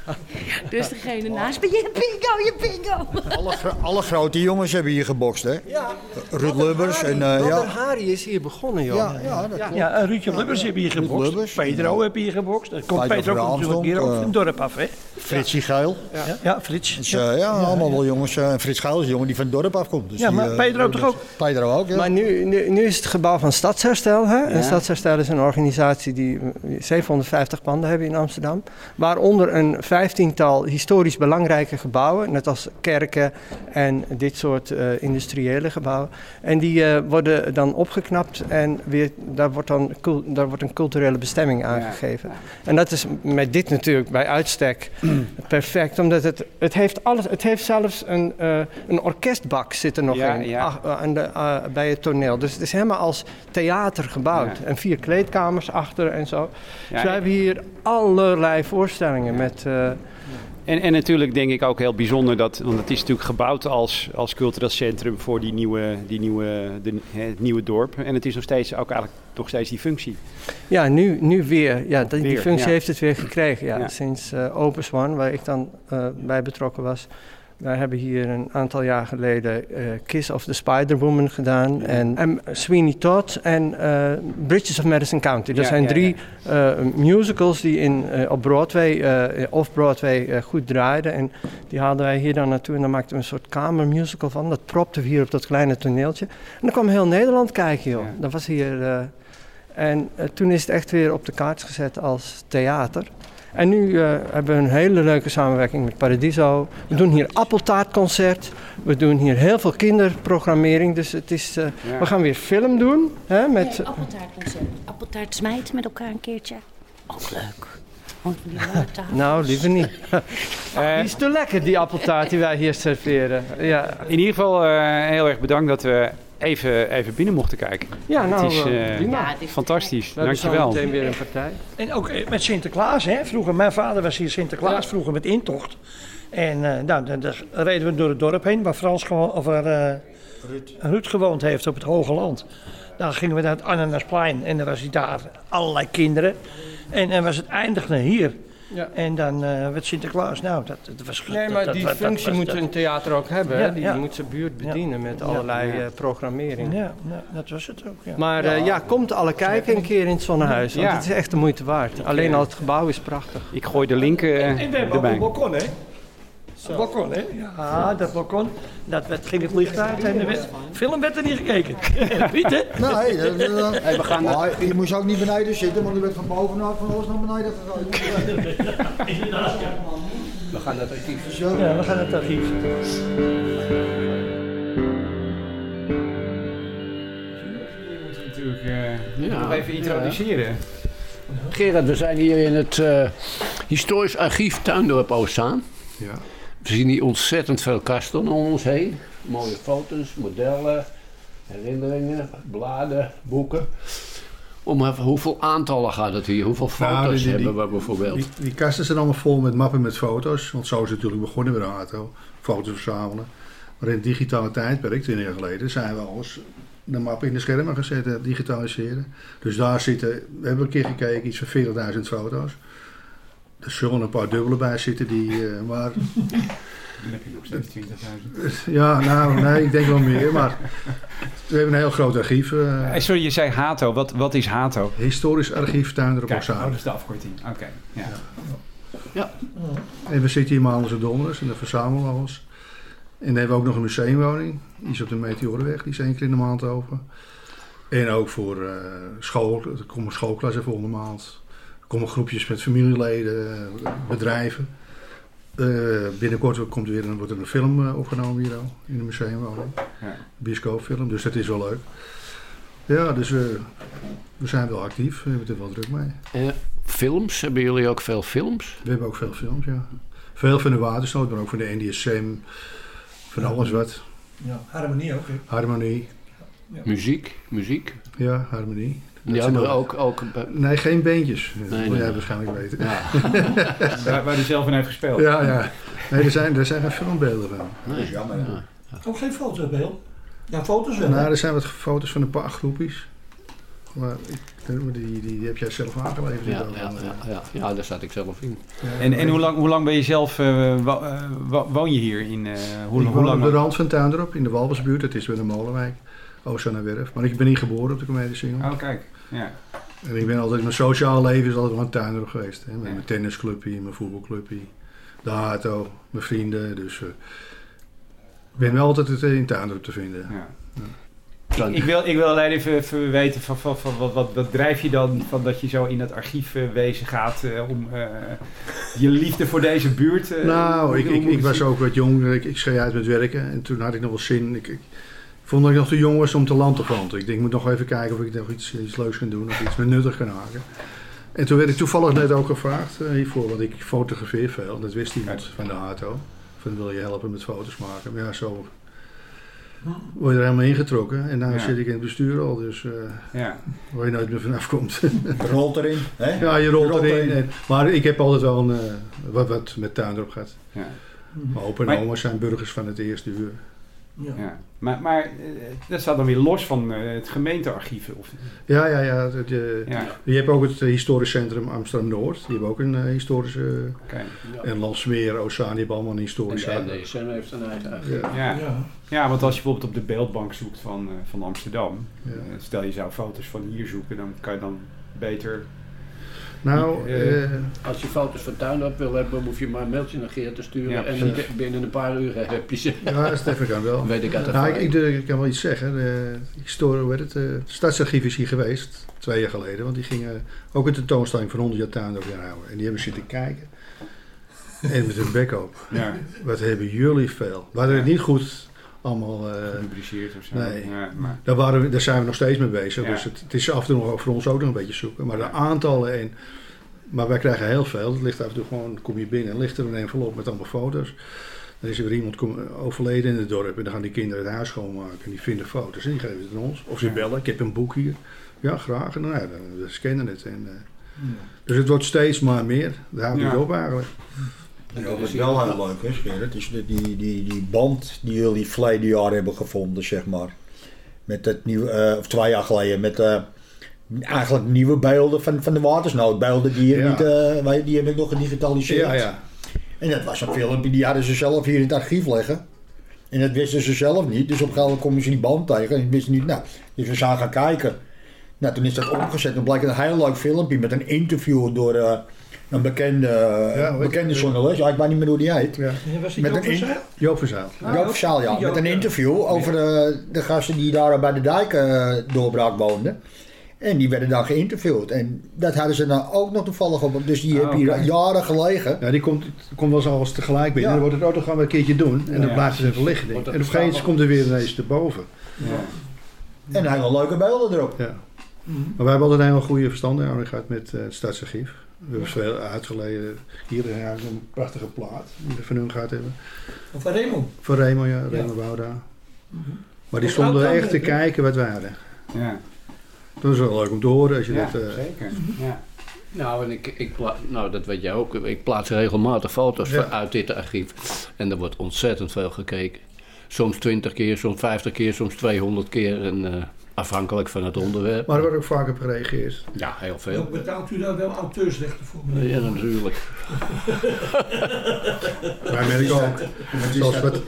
dus degene naast me, je bingo, je bingo. Alle, gro- alle grote jongens hebben hier gebokst, hè? Ja. Ruud Lubbers en eh, Robert ja. Harry is hier begonnen, joh. Ja, ja, dat klopt. Ja, en Ruudje Lubbers heb hier gebokst. Lubbers. Pedro heb hier gebokst. Dat komt Pedro komt natuurlijk hier ook eh, van het dorp af, hè? Fritsie Geil. Ja, ja Frits. Dus, eh, ja, allemaal wel jongens. eh, En Frits Geil is een jongen die van het dorp afkomt. Dus Ja, die, maar eh, Pedro toch ook? Pedro ook, ja. Maar nu, nu, nu is het gebouw van Stadsherstel. Hè? En Stadsherstel is een organisatie die eh, 750 panden hebben in Amsterdam. Waaronder een vijftiental historisch belangrijke gebouwen. Net als kerken en dit soort eh, industriële gebouwen. En die eh, worden dan opgeknapt en weer, daar, wordt dan, daar wordt een culturele bestemming aangegeven. En dat is met dit natuurlijk bij uitstek perfect. Omdat het, het heeft alles. Het heeft zelfs een, eh, een orkestbak zit er nog Ja, in. ja. ach- aan de, eh, bij het toneel. Dus het is helemaal als theater gebouwd. Ja. En vier kleedkamers achter en zo. Ja, dus we hebben hier allerlei voorstellingen met. eh, En, en natuurlijk denk ik ook heel bijzonder dat, want het is natuurlijk gebouwd als, als cultureel centrum voor die nieuwe, die nieuwe, de, het nieuwe dorp. En het is nog steeds ook eigenlijk nog steeds die functie. ja, nu, nu weer. Ja, die, functie ja. heeft het weer gekregen. Ja, Ja. Sinds eh Opus One, waar ik dan eh, bij betrokken was. Wij hebben hier een aantal jaar geleden eh, Kiss of the Spider-Woman gedaan. En, en Sweeney Todd en eh, Bridges of Madison County. Dat Ja, zijn ja, drie eh, musicals die in, op Broadway, off-Broadway eh, goed draaiden. En die haalden wij hier dan naartoe en dan maakten we een soort kamermusical van. Dat propten we hier op dat kleine toneeltje. En dan kwam heel Nederland kijken, joh. Dat was hier... en toen is het echt weer op de kaart gezet als theater. En nu eh, hebben we een hele leuke samenwerking met Paradiso. We doen hier appeltaartconcert. We doen hier heel veel kinderprogrammering. Dus het is, eh, Ja. we gaan weer film doen. Hè, met, Nee, appeltaartconcert. Appeltaart smijten met elkaar een keertje. Ook leuk. Nou, liever niet. Eh, Die is te lekker, die appeltaart die wij hier serveren. Ja, in ieder geval eh, heel erg bedankt dat we even, even binnen mochten kijken. ja nou, het is eh, eh, prima. Ja, dit is fantastisch. We hebben zo Dankjewel. meteen weer een partij. En ook eh, met Sinterklaas, hè? Vroeger, mijn vader was hier Sinterklaas, vroeger met intocht. En eh, nou, dan, dan reden we door het dorp heen, waar Frans gewoon, of waar eh, Ruud gewoond heeft op het Hoge Land. Dan gingen we naar het Ananasplein en dan was hij daar allerlei kinderen. En, en was het eindigde hier. Ja. En dan eh werd Sinterklaas, nou, dat, dat was... Nee, dat- maar dat- die dat- functie moet dat- een theater ook hebben. Ja, Die ja. moet zijn buurt bedienen met allerlei Ja. eh, programmering. Ja, dat was het ook, ja. Maar eh, ja, komt alle kijken een keer in het Zonnehuis. Want Ja. het is echt de moeite waard. Alleen al het gebouw is prachtig. Ik gooi de link eh, En we hebben ook erbij. een balkon, hè? Een balkon, hè? Ja, dat balkon, dat werd, ging het licht uit en de werd- film werd er niet gekeken. Weet je? Nee, dat, dat- we gaan maar je moest ook niet beneden zitten, want er werd van bovenaf van alles naar beneden gegaan. We gaan dat archief. Zo. Ja, we gaan het archief. natuurlijk eh, Ja, nog even introduceren. Gerard, we zijn hier in het eh, historisch archief Tuindorp Oostzaan. Ja. We zien hier ontzettend veel kasten om ons heen. Mooie foto's, modellen, herinneringen, bladen, boeken. Om even, hoeveel aantallen gaat het hier? Hoeveel Nou, foto's die- die- hebben we bijvoorbeeld? Die, die kasten zijn allemaal vol met mappen met foto's. Want zo is het natuurlijk begonnen de auto. Foto's verzamelen. Maar in het digitale tijdperk, 20 jaar geleden, zijn we alles de mappen in de schermen gezet, digitaliseren. Dus daar zitten, we hebben een keer gekeken, iets van 40.000 foto's. Er zullen een paar dubbele bij zitten, die, eh, maar Dan heb je nog steeds 20.000. ja, nou, nee, ik denk wel meer. Maar we hebben een heel groot archief. eh, Eh, sorry, je zei HATO. Wat, wat is HATO? historisch archief Tuindorp Kijk, oh, dat is de afkorting. Oké, ja. En we zitten hier maandelijks en donders en dan verzamelen we alles. En dan hebben we ook nog een museumwoning. Die is op de Meteorenweg, die is één keer in de maand open. En ook voor eh, school, er komen schoolklassen volgende maand. Er komen groepjes met familieleden, eh, bedrijven. Eh, binnenkort komt er weer een, wordt er een film eh, opgenomen hier al, in de museumwoning. Ja. Bioscoopfilm, dus dat is wel leuk. Ja, dus we, we zijn wel actief, we hebben er wel druk mee. Eh, films, hebben jullie ook veel films? We hebben ook veel films, ja. Veel van de watersnood, maar ook van de NDSM. Van alles wat. Ja, harmonie ook. hè. Harmonie. Muziek, muziek. Ja, harmonie. Maar wel- ook, ook Nee, geen beentjes. Dat Nee, wil nee. jij waarschijnlijk weten. ja, Waar, waar hij zelf in heeft gespeeld. Ja, ja. Nee, er zijn, er zijn geen filmbeelden van. Dat is jammer. Ja. Ook geen fotobeeld. Ja, foto's wel. Nou, er zijn wat foto's van een paar groepjes. Maar ik, die, die, die heb jij zelf aangeleverd. ja, die ja, ja, ja, ja, daar zat ik zelf in. En, en hoe, lang, hoe lang ben je zelf, eh, wo- eh, wo- woon je hier? In, eh, hoe, ik hoe woon lang? op de rand van Tuindorp, in de Walbersbuurt. Dat is bij de Molenwijk. Oostzaanerwerf. Maar ik ben niet geboren op de Comedie Oh, kijk. Ja. En ik ben altijd, mijn sociale leven is altijd wel een tuinder geweest. Hè? Met Ja. mijn tennisclubje, mijn voetbalclubje, de auto, mijn vrienden. Dus eh, ik ben wel altijd in tuinder te vinden. ja. Dan- Ik wil, ik wil alleen even, even weten, van, van, van, wat, wat, wat drijf je dan van dat je zo in het archiefwezen gaat eh, om eh, je liefde voor deze buurt? eh, nou, ik, ik, ik was ook wat jong. Ik, ik schreef uit met werken en toen had ik nog wel zin. Ik, ik vond dat ik nog te jong was om te land te planten. Ik denk, ik moet nog even kijken of ik nog iets, iets leuks kan doen of iets met nuttig kan haken. En toen werd ik toevallig net ook gevraagd eh, hiervoor, want ik fotografeer veel. Dat wist iemand van de auto. Van wil je helpen met foto's maken? Maar ja, zo word je er helemaal ingetrokken. En nu Ja. zit ik in het bestuur al, dus eh, Ja. waar je nooit meer vanaf komt. Rolt erin. Hè? ja, je rolt Je rolt erin. maar ik heb altijd wel een, eh, wat, wat met tuin erop gehad. Ja. Mijn opa en Maar- oma zijn burgers van het eerste uur. Ja. Maar, maar eh, dat staat dan weer los van eh, het gemeentearchief. Of, Ja, ja, ja. je, ja, je hebt ook het eh, historisch centrum Amsterdam-Noord. Die hebben ook een historische... oké. En Landsmeer, Ozaan, die hebben allemaal een En historische... de NDSM heeft een eigen archief. Ja, Ja. Ja. ja, want als je bijvoorbeeld op de beeldbank zoekt van, eh, van Amsterdam, ja. stel je zou foto's van hier zoeken, dan kan je dan beter. Nou, Eh, eh, Als je foto's van Tuindorp wil hebben, hoef je maar een mailtje naar Geert te sturen. Ja, en binnen een paar uur heb je ze. ja, Stefan kan wel. Weet ik uit Nou, ik, ik, durf- ik kan wel iets zeggen. De, historie, hoe heet het, eh, het stadsarchief is hier geweest, twee jaar geleden. Want die gingen ook een tentoonstelling van 100 jaar tuin weer houden. En die hebben zitten kijken. En met hun bek op. ja, Wat hebben jullie veel. We hadden het niet goed allemaal... eh, gepubliceerd of zo. nee. Ja, maar, daar, waren we, daar zijn we nog steeds mee bezig. Ja. Dus het, het is af en toe nog voor ons ook nog een beetje zoeken. Maar de aantallen en... Maar wij krijgen heel veel. Het ligt af en toe gewoon, kom je binnen en ligt er een envelop met allemaal foto's. Dan is er weer iemand overleden in het dorp en dan gaan die kinderen het huis schoonmaken. En die vinden foto's en die geven het aan ons. Of ze Ja. bellen, ik heb een boek hier. Ja, graag. En nou, ja, dan we scannen het. En, eh, Dus het wordt steeds maar meer. Daar houdt Ja. het op eigenlijk. Ja, wat wel heel leuk is, Gerrit, is de- die, die, die band die jullie verleden jaar hebben gevonden, zeg maar. Met het nieuwe, eh, of twee jaar geleden, met eh, eigenlijk nieuwe beelden van, van de watersnoodbeelden. Die, je Ja. niet, eh, wij- die heb ik nog gedigitaliseerd. Ja, ja. En dat was een filmpje, die hadden ze zelf hier in het archief liggen. En dat wisten ze zelf niet. Dus op een gegeven moment komen ze die band tegen en wisten niet, nou, dus we zijn gaan kijken. Nou, toen is dat omgezet. Bleek het een heel leuk filmpje met een interview door eh, een bekende, Ja, bekende ik. journalist. Ja, ik weet niet meer hoe die heet. ja. Ja, was die Met Joop een Zijl? Joop Zijl. Ah, Joop Verzaal, ja. Joop, Met een interview over de, de gasten die daar bij de dijk eh, doorbraak woonden. En die werden dan geïnterviewd. En dat hadden ze dan ook nog toevallig op. Dus die Ah, heb hier jaren gelegen. Ja, die komt, komt wel eens alles tegelijk binnen. Ja. Dan wordt het auto gaan we een keertje doen. En dan Ja. blijft het even liggen. En op een gegeven moment samen- komt er weer ineens erboven. ja. En hele leuke beelden erop. Ja. Maar wij hebben altijd een hele goede verstandhouding gehad met eh, het Stadsarchief. We hebben veel uitgeleden. Hier eigenlijk een prachtige plaat die we van hun gehad hebben. Of Raymond. Van Remo, ja, Remo Wouda. Maar die stonden echt te kijken wat wij hadden. Ja, Dat is wel leuk om te horen als je ja dat... eh, zeker. Ja. Nou, en ik, ik nou, dat weet jij ook. Ik plaats regelmatig foto's Ja. van- uit dit archief. En er wordt ontzettend veel gekeken. Soms 20 keer, soms 50 keer, soms 200 keer. En, eh, afhankelijk van het onderwerp. maar er wordt ook vaak op gereageerd. Ja, heel veel. Betaalt u daar wel auteursrechten voor? meneer? Ja, natuurlijk. Wij merken ook, zoals wat,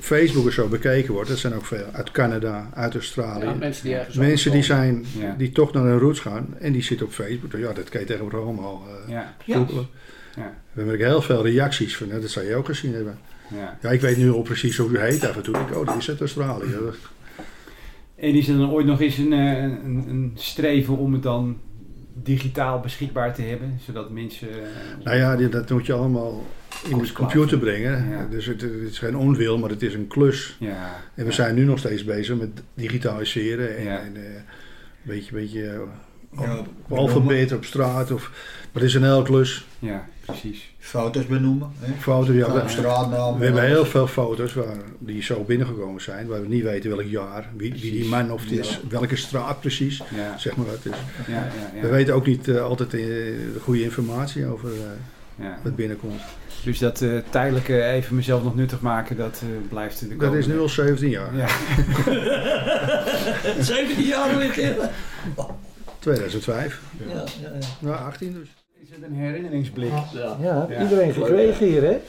Facebook en zo bekeken wordt, dat zijn ook veel uit Canada, uit Australië. Ja, mensen die ergens Mensen die, zijn, Ja. die toch naar hun roots gaan en die zitten op Facebook. Ja, dat kan je tegenwoordig allemaal eh Ja. Ja. We merken heel veel reacties van, hè, dat zou je ook gezien hebben. Ja. Ja, ik weet nu al precies hoe u heet af en toe. Ik, denk, oh, die is uit Australië. En is er dan ooit nog eens een, eh, een, een streven om het dan digitaal beschikbaar te hebben, zodat mensen. eh, Nou ja, die- dat moet je allemaal in de computer brengen. Ja. Dus het, het is geen onwil, maar het is een klus. Ja. En we Ja. zijn nu nog steeds bezig met digitaliseren. En, Ja. en, eh, een beetje, beetje Ja, op alfabet op straat. Of, maar het is een hele klus. Ja, precies. Foto's benoemen. Hè? Foto's, ja, Op we, straatnaam. we hebben heel veel foto's waar, die zo binnengekomen zijn. Waar we niet weten welk jaar, wie, wie die man of het is, welke straat precies. Ja, Zeg maar wat. Dus ja, ja. ja. We weten ook niet eh, altijd eh, de goede informatie over eh, ja. wat binnenkomt. Dus dat eh, tijdelijke even mezelf nog nuttig maken, dat eh, blijft de Dat komende- is nu al 17 jaar. Ja. 17 jaar liggen. 2005. Ja, ja, ja. Nou, 18 dus. Is het een herinneringsblik? Ja, Ja. iedereen gekregen hier, hè?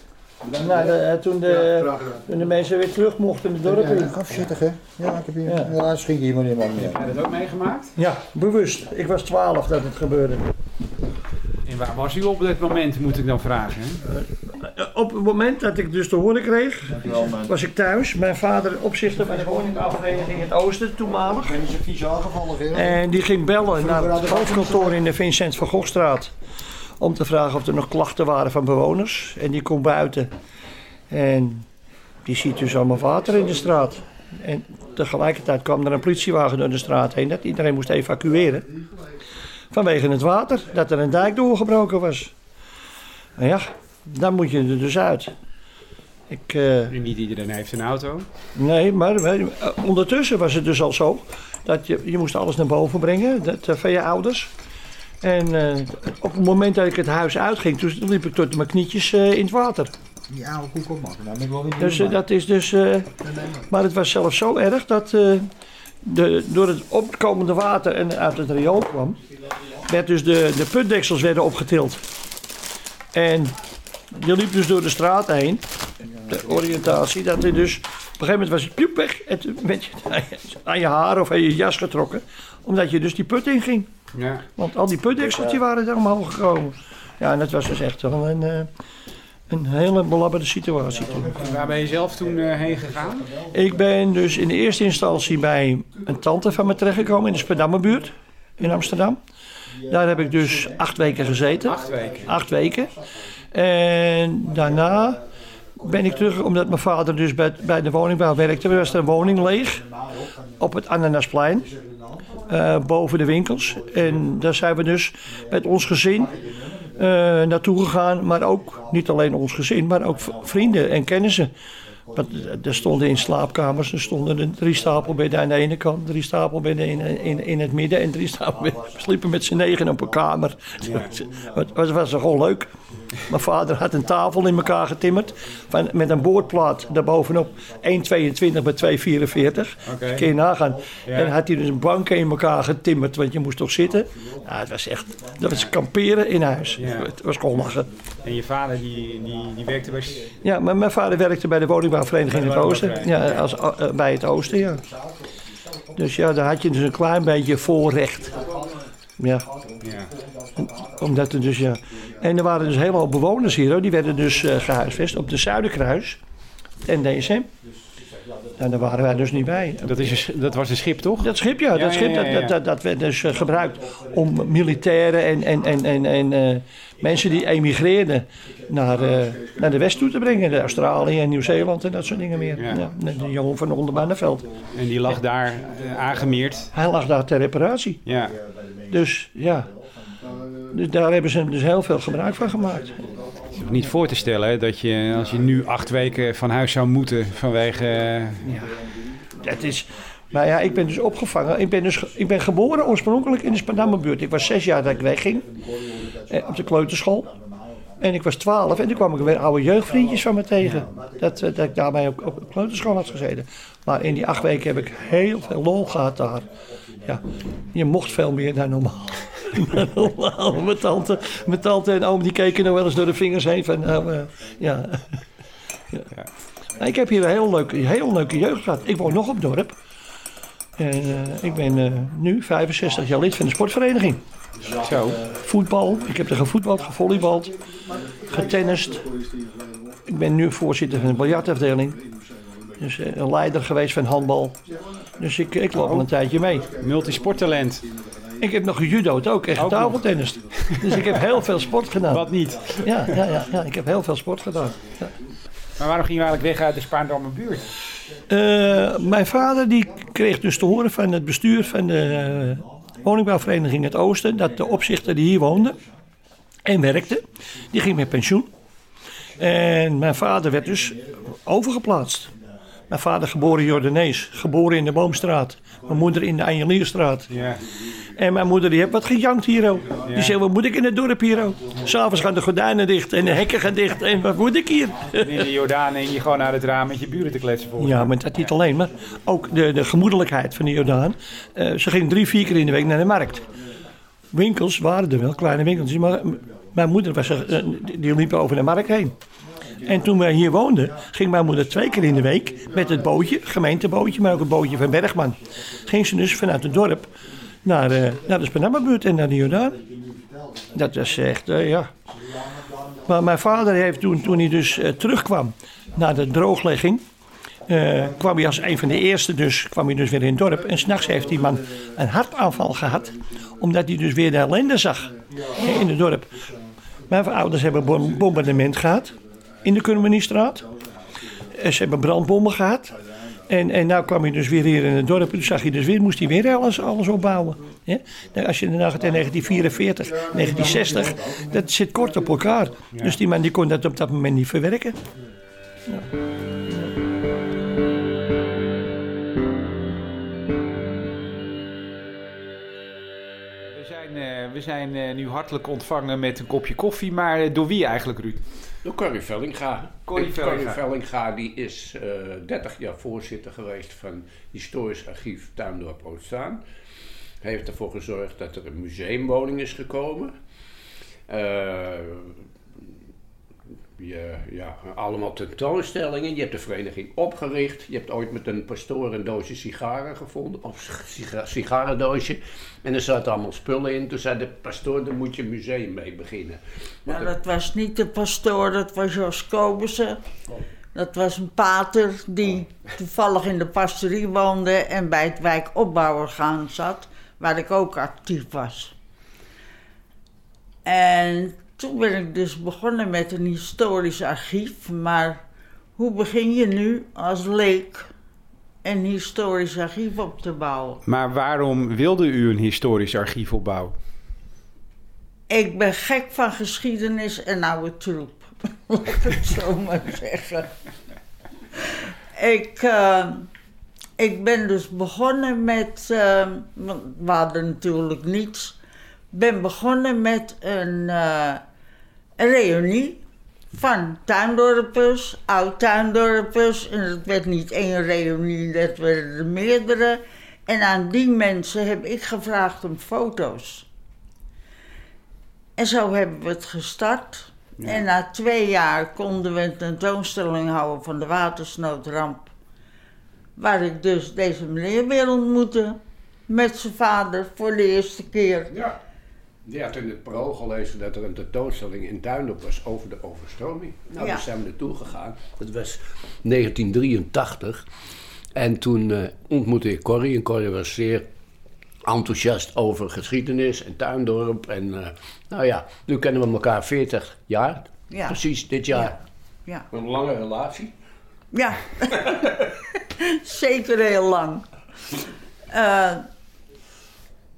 Nou, de- toen, de, toen de mensen weer terug mochten in het dorp. in. Afzittig, hè? Ja, ik heb hier. Ja. Ja, schiet hier maar niemand meer. Heb je dat ook meegemaakt? Ja, bewust. Ik was 12 dat het gebeurde. En waar was u op dat moment, moet ik dan vragen? hè? Eh, Op het moment dat ik dus te horen kreeg, Dankjewel, was ik thuis. Mijn vader opzichter bij de woningbouwvereniging in het Oosten, toenmalig. Ben vies aangevallen. En die ging bellen naar het hoofdkantoor in de Vincent van Gogstraat. Om te vragen of er nog klachten waren van bewoners. En die komt buiten. En die ziet dus allemaal water in de straat. En tegelijkertijd kwam er een politiewagen door de straat heen. Dat iedereen moest evacueren. Vanwege het water. Dat er een dijk doorgebroken was. Nou ja, dan moet je er dus uit. Ik, eh, En niet iedereen heeft een auto. Nee, maar eh, ondertussen was het dus al zo dat je, je moest alles naar boven brengen dat, eh, van je ouders. En eh, op het moment dat ik het huis uitging, toen liep ik tot mijn knietjes eh, in het water. Die oude koek op, man. Nou, ben ik wel weer Dus dat is dus. eh, maar het was zelfs zo erg dat eh, de, door het opkomende water en uit het riool kwam, werd dus de, de putdeksels werden opgetild. En je liep dus door de straat heen, de oriëntatie, dat er dus op een gegeven moment was het piep weg en toen werd je aan je haar of aan je jas getrokken, omdat je dus die put inging. Ja. Want al die putdekseltjes waren er omhoog gekomen. Ja, en dat was dus echt wel een, eh, een hele belabberde situatie toen. En waar ben je zelf toen eh, heen gegaan? Ik ben dus in de eerste instantie bij een tante van me terechtgekomen in de Sperdammerbuurt in Amsterdam. Daar heb ik dus acht weken gezeten. Acht weken. Acht weken. En daarna ben ik terug, omdat mijn vader dus bij, bij de woningbouw werkte. Er was er een woning leeg op het Ananasplein. eh, boven de winkels. En daar zijn we dus met ons gezin naartoe gegaan. Maar ook niet alleen ons gezin, maar ook vrienden en kennissen. Want er stonden in slaapkamers, er stonden er drie stapelbedden aan de ene kant, drie stapelbedden in, in, in het midden en drie stapelbedden. We sliepen met z'n negen op een kamer. Het was, was gewoon leuk. Mijn vader had een tafel in elkaar getimmerd van, met een boordplaat daarbovenop 1,22 bij 2,44. Oké. Kun je nagaan. Ja. En had hij dus een banken in elkaar getimmerd, want je moest toch zitten. Het was echt, dat was kamperen in huis. Ja. Het was gewoon lachen. En je vader die, die, die werkte bij... Ja, maar mijn vader werkte bij de woningbouwvereniging in het Oosten. Ja, als, eh, bij het Oosten, ja. Dus ja, daar had je dus een klein beetje voorrecht. Ja, Ja. omdat er dus, ja. En er waren dus veel bewoners hier, hoor. die werden dus eh, gehuisvest op de Zuiderkruis en DSM. En daar waren wij dus niet bij. Dat, is een, dat was een schip, toch? Dat schip, ja. Ja, dat, schip, ja, ja, ja. Dat, dat, dat werd dus eh, gebruikt om militairen en, en, en, en, en eh, mensen die emigreerden naar, eh, naar de west toe te brengen. De Australië en Nieuw-Zeeland en dat soort dingen meer. Ja. Ja. de jongen van Onderbanneveld. En die lag daar aangemeerd. Hij lag daar ter reparatie. Ja. Dus ja, dus daar hebben ze dus heel veel gebruik van gemaakt. Niet voor te stellen dat je, als je nu acht weken van huis zou moeten vanwege... eh, Het is, maar ja, ik ben dus opgevangen. Ik ben, dus, ik ben geboren oorspronkelijk in de Spadammerbuurt. Ik was zes jaar dat ik wegging eh, op de kleuterschool. En ik was twaalf en toen kwam ik weer oude jeugdvriendjes van me tegen. Dat, eh, dat ik daarmee op, op kleuterschool had gezeten. Maar in die acht weken heb ik heel veel lol gehad daar. Ja, je mocht veel meer dan normaal. Mijn tante, en oom die keken nog wel eens door de vingers heen. Nou, eh, ja. Ja. Nou, Ik heb hier een heel leuke, heel leuke jeugd gehad. Ik woon nog op dorp. En eh, ik ben eh, nu 65 jaar lid van de sportvereniging. Zo. Voetbal, ik heb er gevoetbald, gevolleybald, getennist. Ik ben nu voorzitter van de biljartafdeling. Dus een leider geweest van handbal. Dus ik, ik loop al een tijdje mee. Multisporttalent. Ik heb nog gejudo'd ook en getafeltennist. Dus ik heb heel veel sport gedaan. Wat niet. Ja, ja, ja, ja, ik heb heel veel sport gedaan. Ja. Maar waarom ging je eigenlijk weg uit de Spaarndammer buurt? Eh, mijn vader die kreeg dus te horen van het bestuur van de eh, woningbouwvereniging Het Oosten... dat de opzichter die hier woonde en werkte, die ging met pensioen. En mijn vader werd dus overgeplaatst. Mijn vader geboren Jordanees, geboren in de Boomstraat. Mijn moeder in de Anjelierstraat. Ja. En mijn moeder die heeft wat gejankt hier ook. Die zei, wat moet ik in het dorp hier ook? S'avonds gaan de gordijnen dicht en de hekken gaan dicht. En wat moet ik hier? In de Jordaan je gewoon uit het raam met je buren te kletsen volgens Ja, maar dat niet alleen, maar ook de, de gemoedelijkheid van de Jordaan. Eh, ze ging drie, vier keer in de week naar de markt. Winkels waren er wel, kleine winkeltjes, maar mijn moeder was, er, eh, die- die liep over de markt heen. En toen wij hier woonden, ging mijn moeder twee keer in de week met het bootje, gemeentebootje, maar ook het bootje van Bergman. Ging ze dus vanuit het dorp naar, eh, naar de Spanammerbuurt en naar de Jordaan. Dat was echt, eh, ja. Maar mijn vader heeft toen, toen hij dus eh, terugkwam naar de drooglegging, kwam hij als een van de eerste dus, kwam hij dus weer in het dorp. En s'nachts heeft die man een hartaanval gehad, omdat hij dus weer de ellende zag in het dorp. Mijn ouders hebben bom- bombardement gehad in de Kurmeniestraat. Eh, Ze hebben brandbommen gehad. En, en nou kwam hij dus weer hier in het dorp. Toen zag hij dus weer, moest hij weer alles, alles opbouwen. Nou, Als je dan gaat in 1944, 1960, dat zit kort op elkaar. Dus die man die kon dat op dat moment niet verwerken. We zijn, eh, we zijn eh, nu hartelijk ontvangen met een kopje koffie, maar door wie eigenlijk, Ruud? Door Corrie Vellinga. Corrie Vellinga. Vellinga die is eh 30 jaar voorzitter geweest van Historisch Archief Tuindorp Oostzaan. Hij heeft ervoor gezorgd dat er een museumwoning is gekomen. Eh, je, ja, allemaal tentoonstellingen. Je hebt de vereniging opgericht. Je hebt ooit met een pastoor een doosje sigaren gevonden. Of siga- sigarendoosje. En er zaten allemaal spullen in. Toen zei de pastoor, daar moet je een museum mee beginnen. Nou, dat was niet de pastoor, dat was Jos Kobussen. Dat was een pater die toevallig in de pastorie woonde en bij het wijkopbouworgaan zat, waar ik ook actief was. En toen ben ik dus begonnen met een historisch archief, maar hoe begin je nu als leek een historisch archief op te bouwen? Maar waarom wilde u een historisch archief opbouwen? Ik ben gek van geschiedenis en oude troep. Laat ik het zo maar zeggen. Ik, eh, ik ben dus begonnen met. want we hadden natuurlijk niets. Ben begonnen met een, een reunie van tuindorpers, oud-tuindorpers. En het werd niet één reunie, dat werden er meerdere. En aan die mensen heb ik gevraagd om foto's. En zo hebben we het gestart. En na twee jaar konden we een tentoonstelling houden van de watersnoodramp. Waar ik dus deze meneer weer ontmoette. Met zijn vader voor de eerste keer. Ja. Die had in het parool gelezen dat er een tentoonstelling in Duindorp was over de overstroming. Nou, Ja. daar zijn we naartoe gegaan. Dat was 1983. En toen eh, ontmoette ik Corrie. En Corrie was zeer enthousiast over geschiedenis en tuindorp. En eh, nou ja, nu kennen we elkaar 40 jaar. Ja. Precies dit jaar. Ja, Een lange relatie. ja. zeker heel lang. Eh,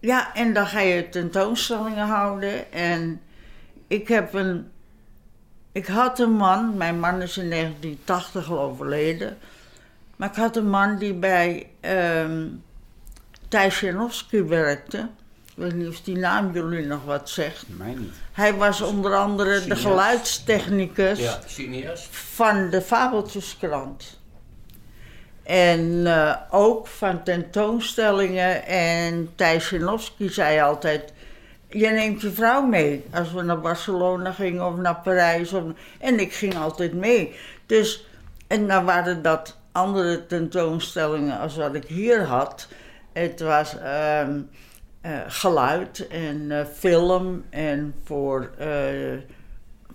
ja, en dan ga je tentoonstellingen houden. En ik heb een. Ik had een man, mijn man is in 1980 al overleden. Maar ik had een man die bij ehm Thijs Janowski werkte. Ik weet niet of die naam jullie nog wat zegt. Mij niet. Hij was onder andere de geluidstechnicus Ja, van de Fabeltjeskrant. En eh, ook van tentoonstellingen. En Thijs Janowski zei altijd... Je neemt je vrouw mee als we naar Barcelona gingen of naar Parijs. Of, en ik ging altijd mee. Dus, en dan waren dat andere tentoonstellingen als wat ik hier had. Het was ehm, eh, geluid en eh, film en voor,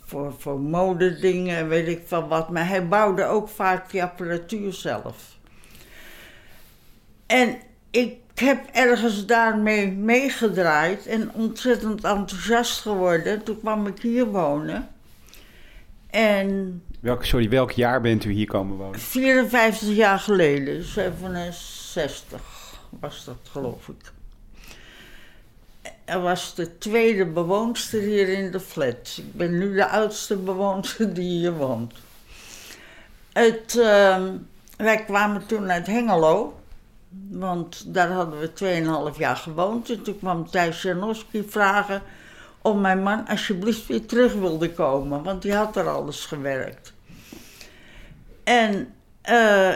voor, voor modedingen, weet ik van wat. Maar hij bouwde ook vaak die apparatuur zelf. En ik heb ergens daarmee meegedraaid en ontzettend enthousiast geworden. Toen kwam ik hier wonen. En Welk, sorry, welk jaar bent u hier komen wonen? 54 jaar geleden, 67 was dat geloof ik. Er was de tweede bewoonster hier in de flat. Ik ben nu de oudste bewoonster die hier woont. Het, ehm, wij kwamen toen uit Hengelo, want daar hadden we 2,5 jaar gewoond. En toen kwam Thijs Janowski vragen of mijn man alsjeblieft weer terug wilde komen, want die had er alles gewerkt. En eh,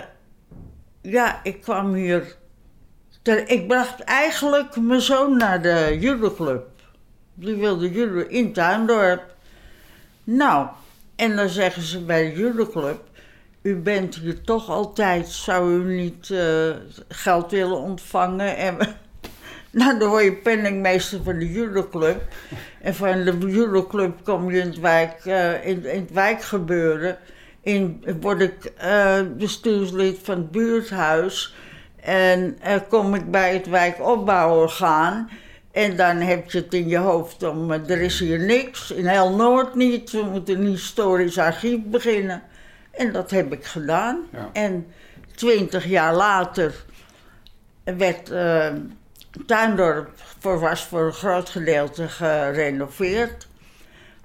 ja, ik kwam hier. ik bracht eigenlijk mijn zoon naar de judoclub. Die wilde judo in Tuindorp. Nou, en dan zeggen ze bij de judoclub... U bent hier toch altijd, zou u niet eh, geld willen ontvangen? En, nou, dan word je penningmeester van de judoclub. En van de judoclub kom je in het, wijk, eh, in, in het wijkgebeuren. In, word ik eh, bestuurslid van het buurthuis. En eh, kom ik bij het wijkopbouworgaan. En dan heb je het in je hoofd om, eh, er is hier niks. In heel Noord niet. We moeten een historisch archief beginnen. En dat heb ik gedaan. Ja. En twintig jaar later werd eh Tuindorp voor, was voor een groot gedeelte gerenoveerd.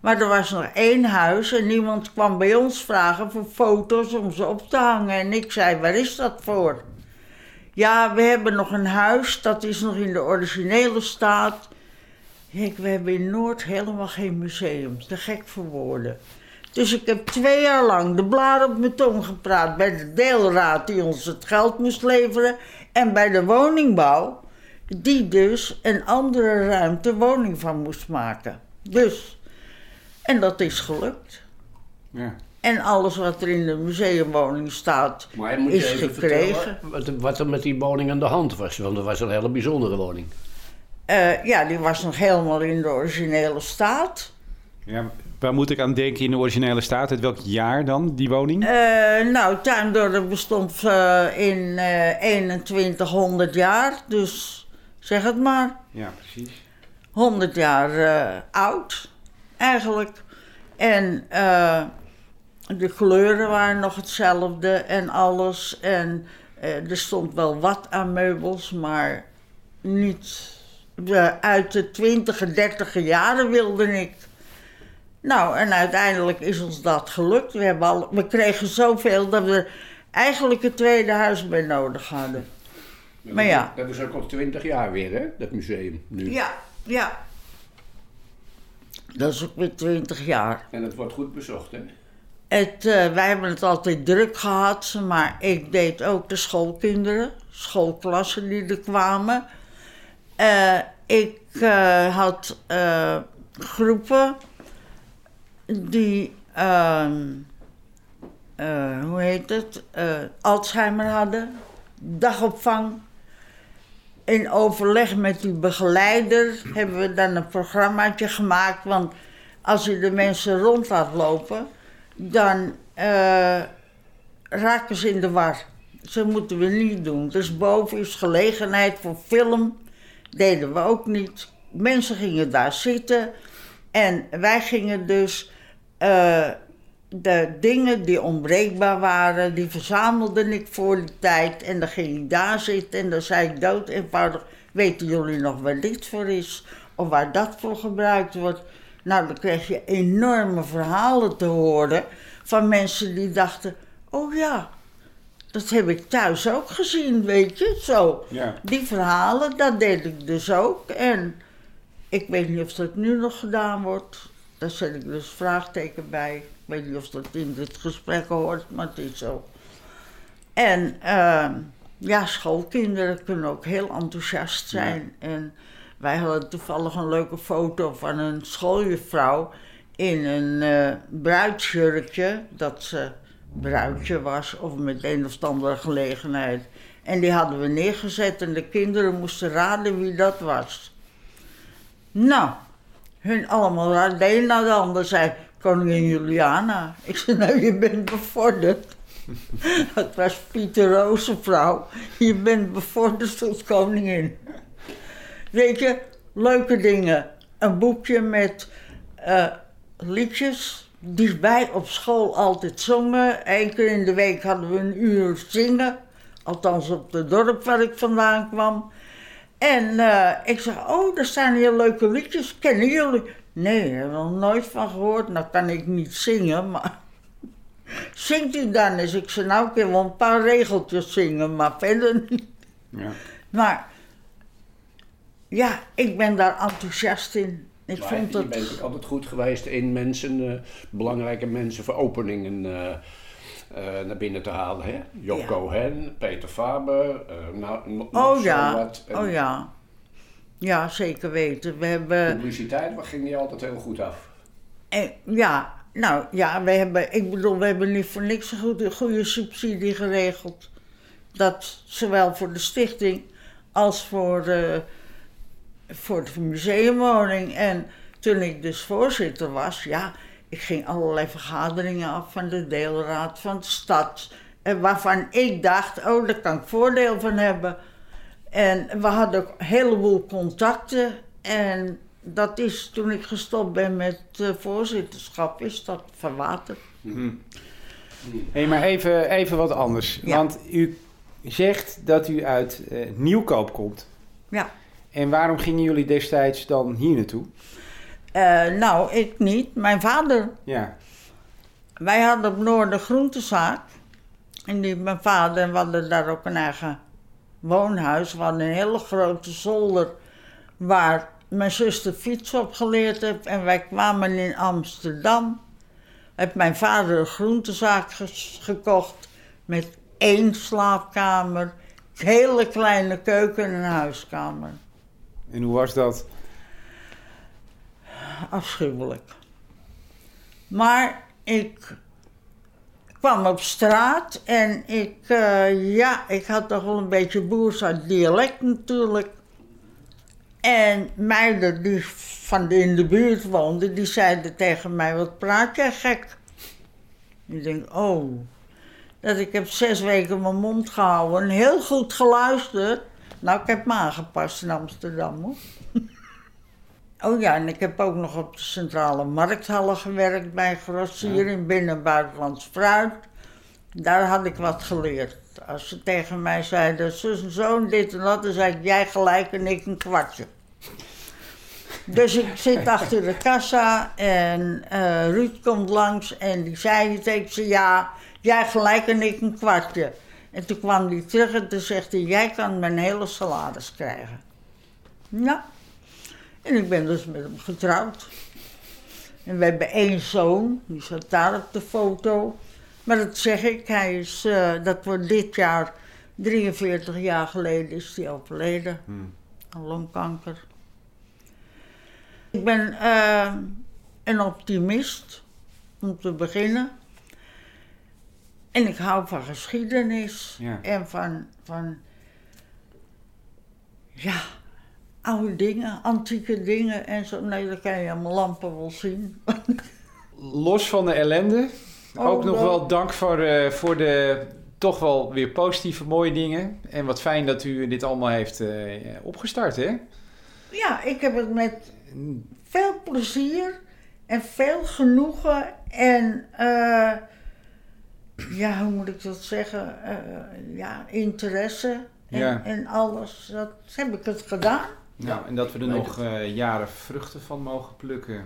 Maar er was nog één huis en niemand kwam bij ons vragen voor foto's om ze op te hangen. En ik zei, waar is dat voor? Ja, we hebben nog een huis, dat is nog in de originele staat. Kijk, we hebben in Noord helemaal geen museum, te gek voor woorden. Dus ik heb twee jaar lang de blaar op mijn tong gepraat bij de deelraad die ons het geld moest leveren. En bij de woningbouw, die dus een andere ruimte woning van moest maken. Dus, en dat is gelukt. Ja. En alles wat er in de museumwoning staat, Maar moet je is even gekregen. vertellen wat, wat er met die woning aan de hand was. Want dat was een hele bijzondere woning. Eh, ja, die was nog helemaal in de originele staat. Ja, waar moet ik aan denken in de originele staat? Uit welk jaar dan, die woning? Eh, nou, Tuindorp bestond eh, in eh 2100 jaar, dus zeg het maar. Ja, precies. 100 jaar eh, oud, eigenlijk. En eh, de kleuren waren nog hetzelfde en alles. En eh, er stond wel wat aan meubels, maar niet de, uit de 20 30 jaren wilde ik. Nou, en uiteindelijk is ons dat gelukt. We, hebben al, we kregen zoveel dat we eigenlijk een tweede huis bij nodig hadden. Maar ja. Dat is ook al twintig jaar weer, hè? Dat museum nu. Ja, ja. Dat is ook weer 20 jaar. En het wordt goed bezocht, hè? Het, eh, wij hebben het altijd druk gehad, maar ik deed ook de schoolkinderen, schoolklassen die er kwamen. Eh, ik eh, had groepen die, ehm, eh, hoe heet het, eh, Alzheimer hadden, dagopvang. In overleg met die begeleider hebben we dan een programmaatje gemaakt. Want als je de mensen rond laat lopen, dan eh, raken ze in de war. Ze moeten we niet doen. Dus boven is gelegenheid voor film. Deden we ook niet. Mensen gingen daar zitten. En wij gingen dus eh, de dingen die onbreekbaar waren, die verzamelde ik voor die tijd. En dan ging ik daar zitten en dan zei ik dood eenvoudig, weten jullie nog waar dit voor is? Of waar dat voor gebruikt wordt? Nou, dan kreeg je enorme verhalen te horen van mensen die dachten, oh ja, dat heb ik thuis ook gezien, weet je, zo. Ja. Die verhalen, dat deed ik dus ook. En ik weet niet of dat nu nog gedaan wordt. Daar zet ik dus vraagteken bij. Ik weet niet of dat in dit gesprek hoort, maar het is zo. En ehm, ja, schoolkinderen kunnen ook heel enthousiast zijn. En wij hadden toevallig een leuke foto van een schooljuffrouw in een eh bruidsjurkje. Dat ze bruidje was of met een of andere gelegenheid. En die hadden we neergezet en de kinderen moesten raden wie dat was. Nou, hun allemaal raden. De een na de ander zei, koningin Juliana. Ik zei, nou, je bent bevorderd. Het was Pieter Rozenvrouw. Je bent bevorderd tot koningin. Weet je, leuke dingen. Een boekje met eh, liedjes die wij op school altijd zongen. Eén keer in de week hadden we een uur zingen. Althans op het dorp waar ik vandaan kwam. En eh, ik zeg, oh, er staan hier leuke liedjes. Kennen jullie? Nee, daar heb ik nog nooit van gehoord. Nou kan ik niet zingen, maar... Zingt u dan eens? Ik zei, nou, ik kan wel een paar regeltjes zingen, maar verder niet. Ja. Maar ja, ik ben daar enthousiast in. Ik Maar vond Je het... bent ook altijd goed geweest in mensen, eh, belangrijke mensen voor openingen eh, eh, naar binnen te halen. Hè? Job Ja. Cohen, Peter Faber, eh nou, nog Oh ja, wat. En oh ja. Ja, zeker weten. We hebben... Publiciteit ging die altijd heel goed af. En, ja, nou ja, we hebben, ik bedoel, we hebben niet voor niks een goede, goede subsidie geregeld. Dat zowel voor de stichting als voor de, voor de museumwoning. En toen ik dus voorzitter was, ja, ik ging allerlei vergaderingen af van de deelraad van de stad. En waarvan ik dacht, oh, daar kan ik voordeel van hebben. En we hadden ook een heleboel contacten. En dat is toen ik gestopt ben met eh, voorzitterschap, is dat verwaterd. Hé, maar even, even wat anders. Ja. Want u zegt dat u uit eh, Nieuwkoop komt. Ja. En waarom gingen jullie destijds dan hier naartoe? Eh, nou, ik niet. Mijn vader. Ja. Wij hadden op Noord een groentezaak. En die, mijn vader, en we hadden daar ook een eigen woonhuis. We hadden een hele grote zolder waar mijn zuster fiets op geleerd heeft. En wij kwamen in Amsterdam. Heeft mijn vader een groentezaak gekocht met één slaapkamer, hele kleine keuken en een huiskamer. En hoe was dat? Afschuwelijk. Maar ik kwam op straat en ik, eh, ja, ik had toch wel een beetje boers uit dialect natuurlijk. En meiden die van de, in de buurt woonden, die zeiden tegen mij, wat praat jij gek? Ik denk, oh, dat ik heb zes weken mijn mond gehouden en heel goed geluisterd. Nou, ik heb me aangepast in Amsterdam hoor. Oh ja, en ik heb ook nog op de centrale markthallen gewerkt bij grossier in binnen- en buitenlands fruit. Daar had ik wat geleerd. Als ze tegen mij zeiden, zus en zo en dit en dat, dan zei ik, jij gelijk en ik een kwartje. Dus ik zit achter de kassa en eh, Ruud komt langs en die zei. Ik zei, ja, jij gelijk en ik een kwartje. En toen kwam hij terug en toen zegt hij, jij kan mijn hele salaris krijgen. Ja. En ik ben dus met hem getrouwd. En we hebben één zoon, die staat daar op de foto. Maar dat zeg ik, hij is, eh, dat wordt dit jaar, 43 jaar geleden is hij overleden. Aan longkanker. Ik ben eh, een optimist, om te beginnen. En ik hou van geschiedenis Ja. en van, van, ja, oude dingen, antieke dingen en zo. Nee, dat kan je aan mijn lampen wel zien. Los van de ellende, Oh, ook nog wel. wel dank voor, eh, voor de toch wel weer positieve, mooie dingen. En wat fijn dat u dit allemaal heeft eh, opgestart, hè? Ja, ik heb het met veel plezier en veel genoegen en eh, ja, hoe moet ik dat zeggen? Ja, interesse en, Ja. en alles. Dat heb ik het gedaan. Nou, en dat we er nog eh, jaren vruchten van mogen plukken.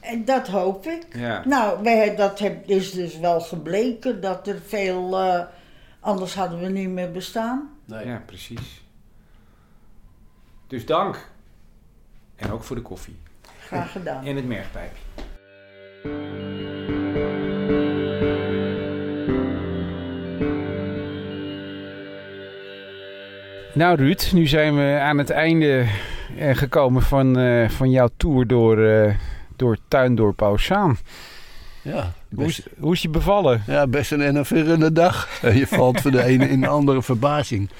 En dat hoop ik. Ja. Nou, wij, dat heb, is dus wel gebleken dat er veel. eh, anders hadden we niet meer bestaan. Nee. Ja, precies. Dus dank. En ook voor de koffie. Graag gedaan. En het mergpijpje. Nou Ruud, nu zijn we aan het einde eh, gekomen van, eh, van jouw tour door, eh door Tuindorp. Ja, Hoe is, hoe is je bevallen? ja, best een enerverende dag. Je valt van de ene in de andere verbazing.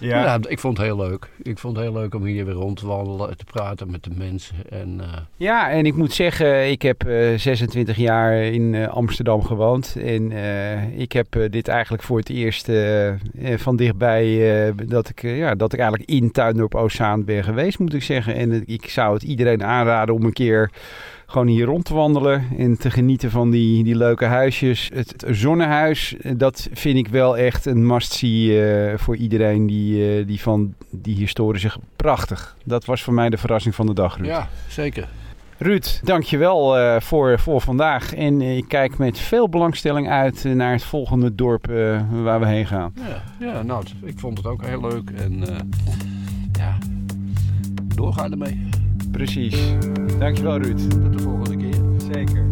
Ja. ik vond het heel leuk. Ik vond het heel leuk om hier weer rond te wandelen, te praten met de mensen. En, eh, Ja, en ik moet zeggen, ik heb eh, 26 jaar in eh, Amsterdam gewoond. En eh, ik heb eh, dit eigenlijk voor het eerst eh, eh, van dichtbij eh, dat, ik, eh, ja, dat ik eigenlijk in Tuindorp Oceaan ben geweest, moet ik zeggen. En eh, ik zou het iedereen aanraden om een keer gewoon hier rond te wandelen en te genieten van die, die leuke huisjes. Het, het zonnehuis, eh, dat vind ik wel echt een must-see eh, voor iedereen die, eh, die van die historische... Prachtig. Dat was voor mij de verrassing van de dag, Ruud. ja, zeker. Ruud, dankjewel eh voor, voor vandaag. En ik kijk met veel belangstelling uit naar het volgende dorp waar we heen gaan. Ja, ja nou, ik vond het ook heel leuk. En ja, doorgaan ermee. Precies. Dankjewel Ruud. Tot de volgende keer. Zeker.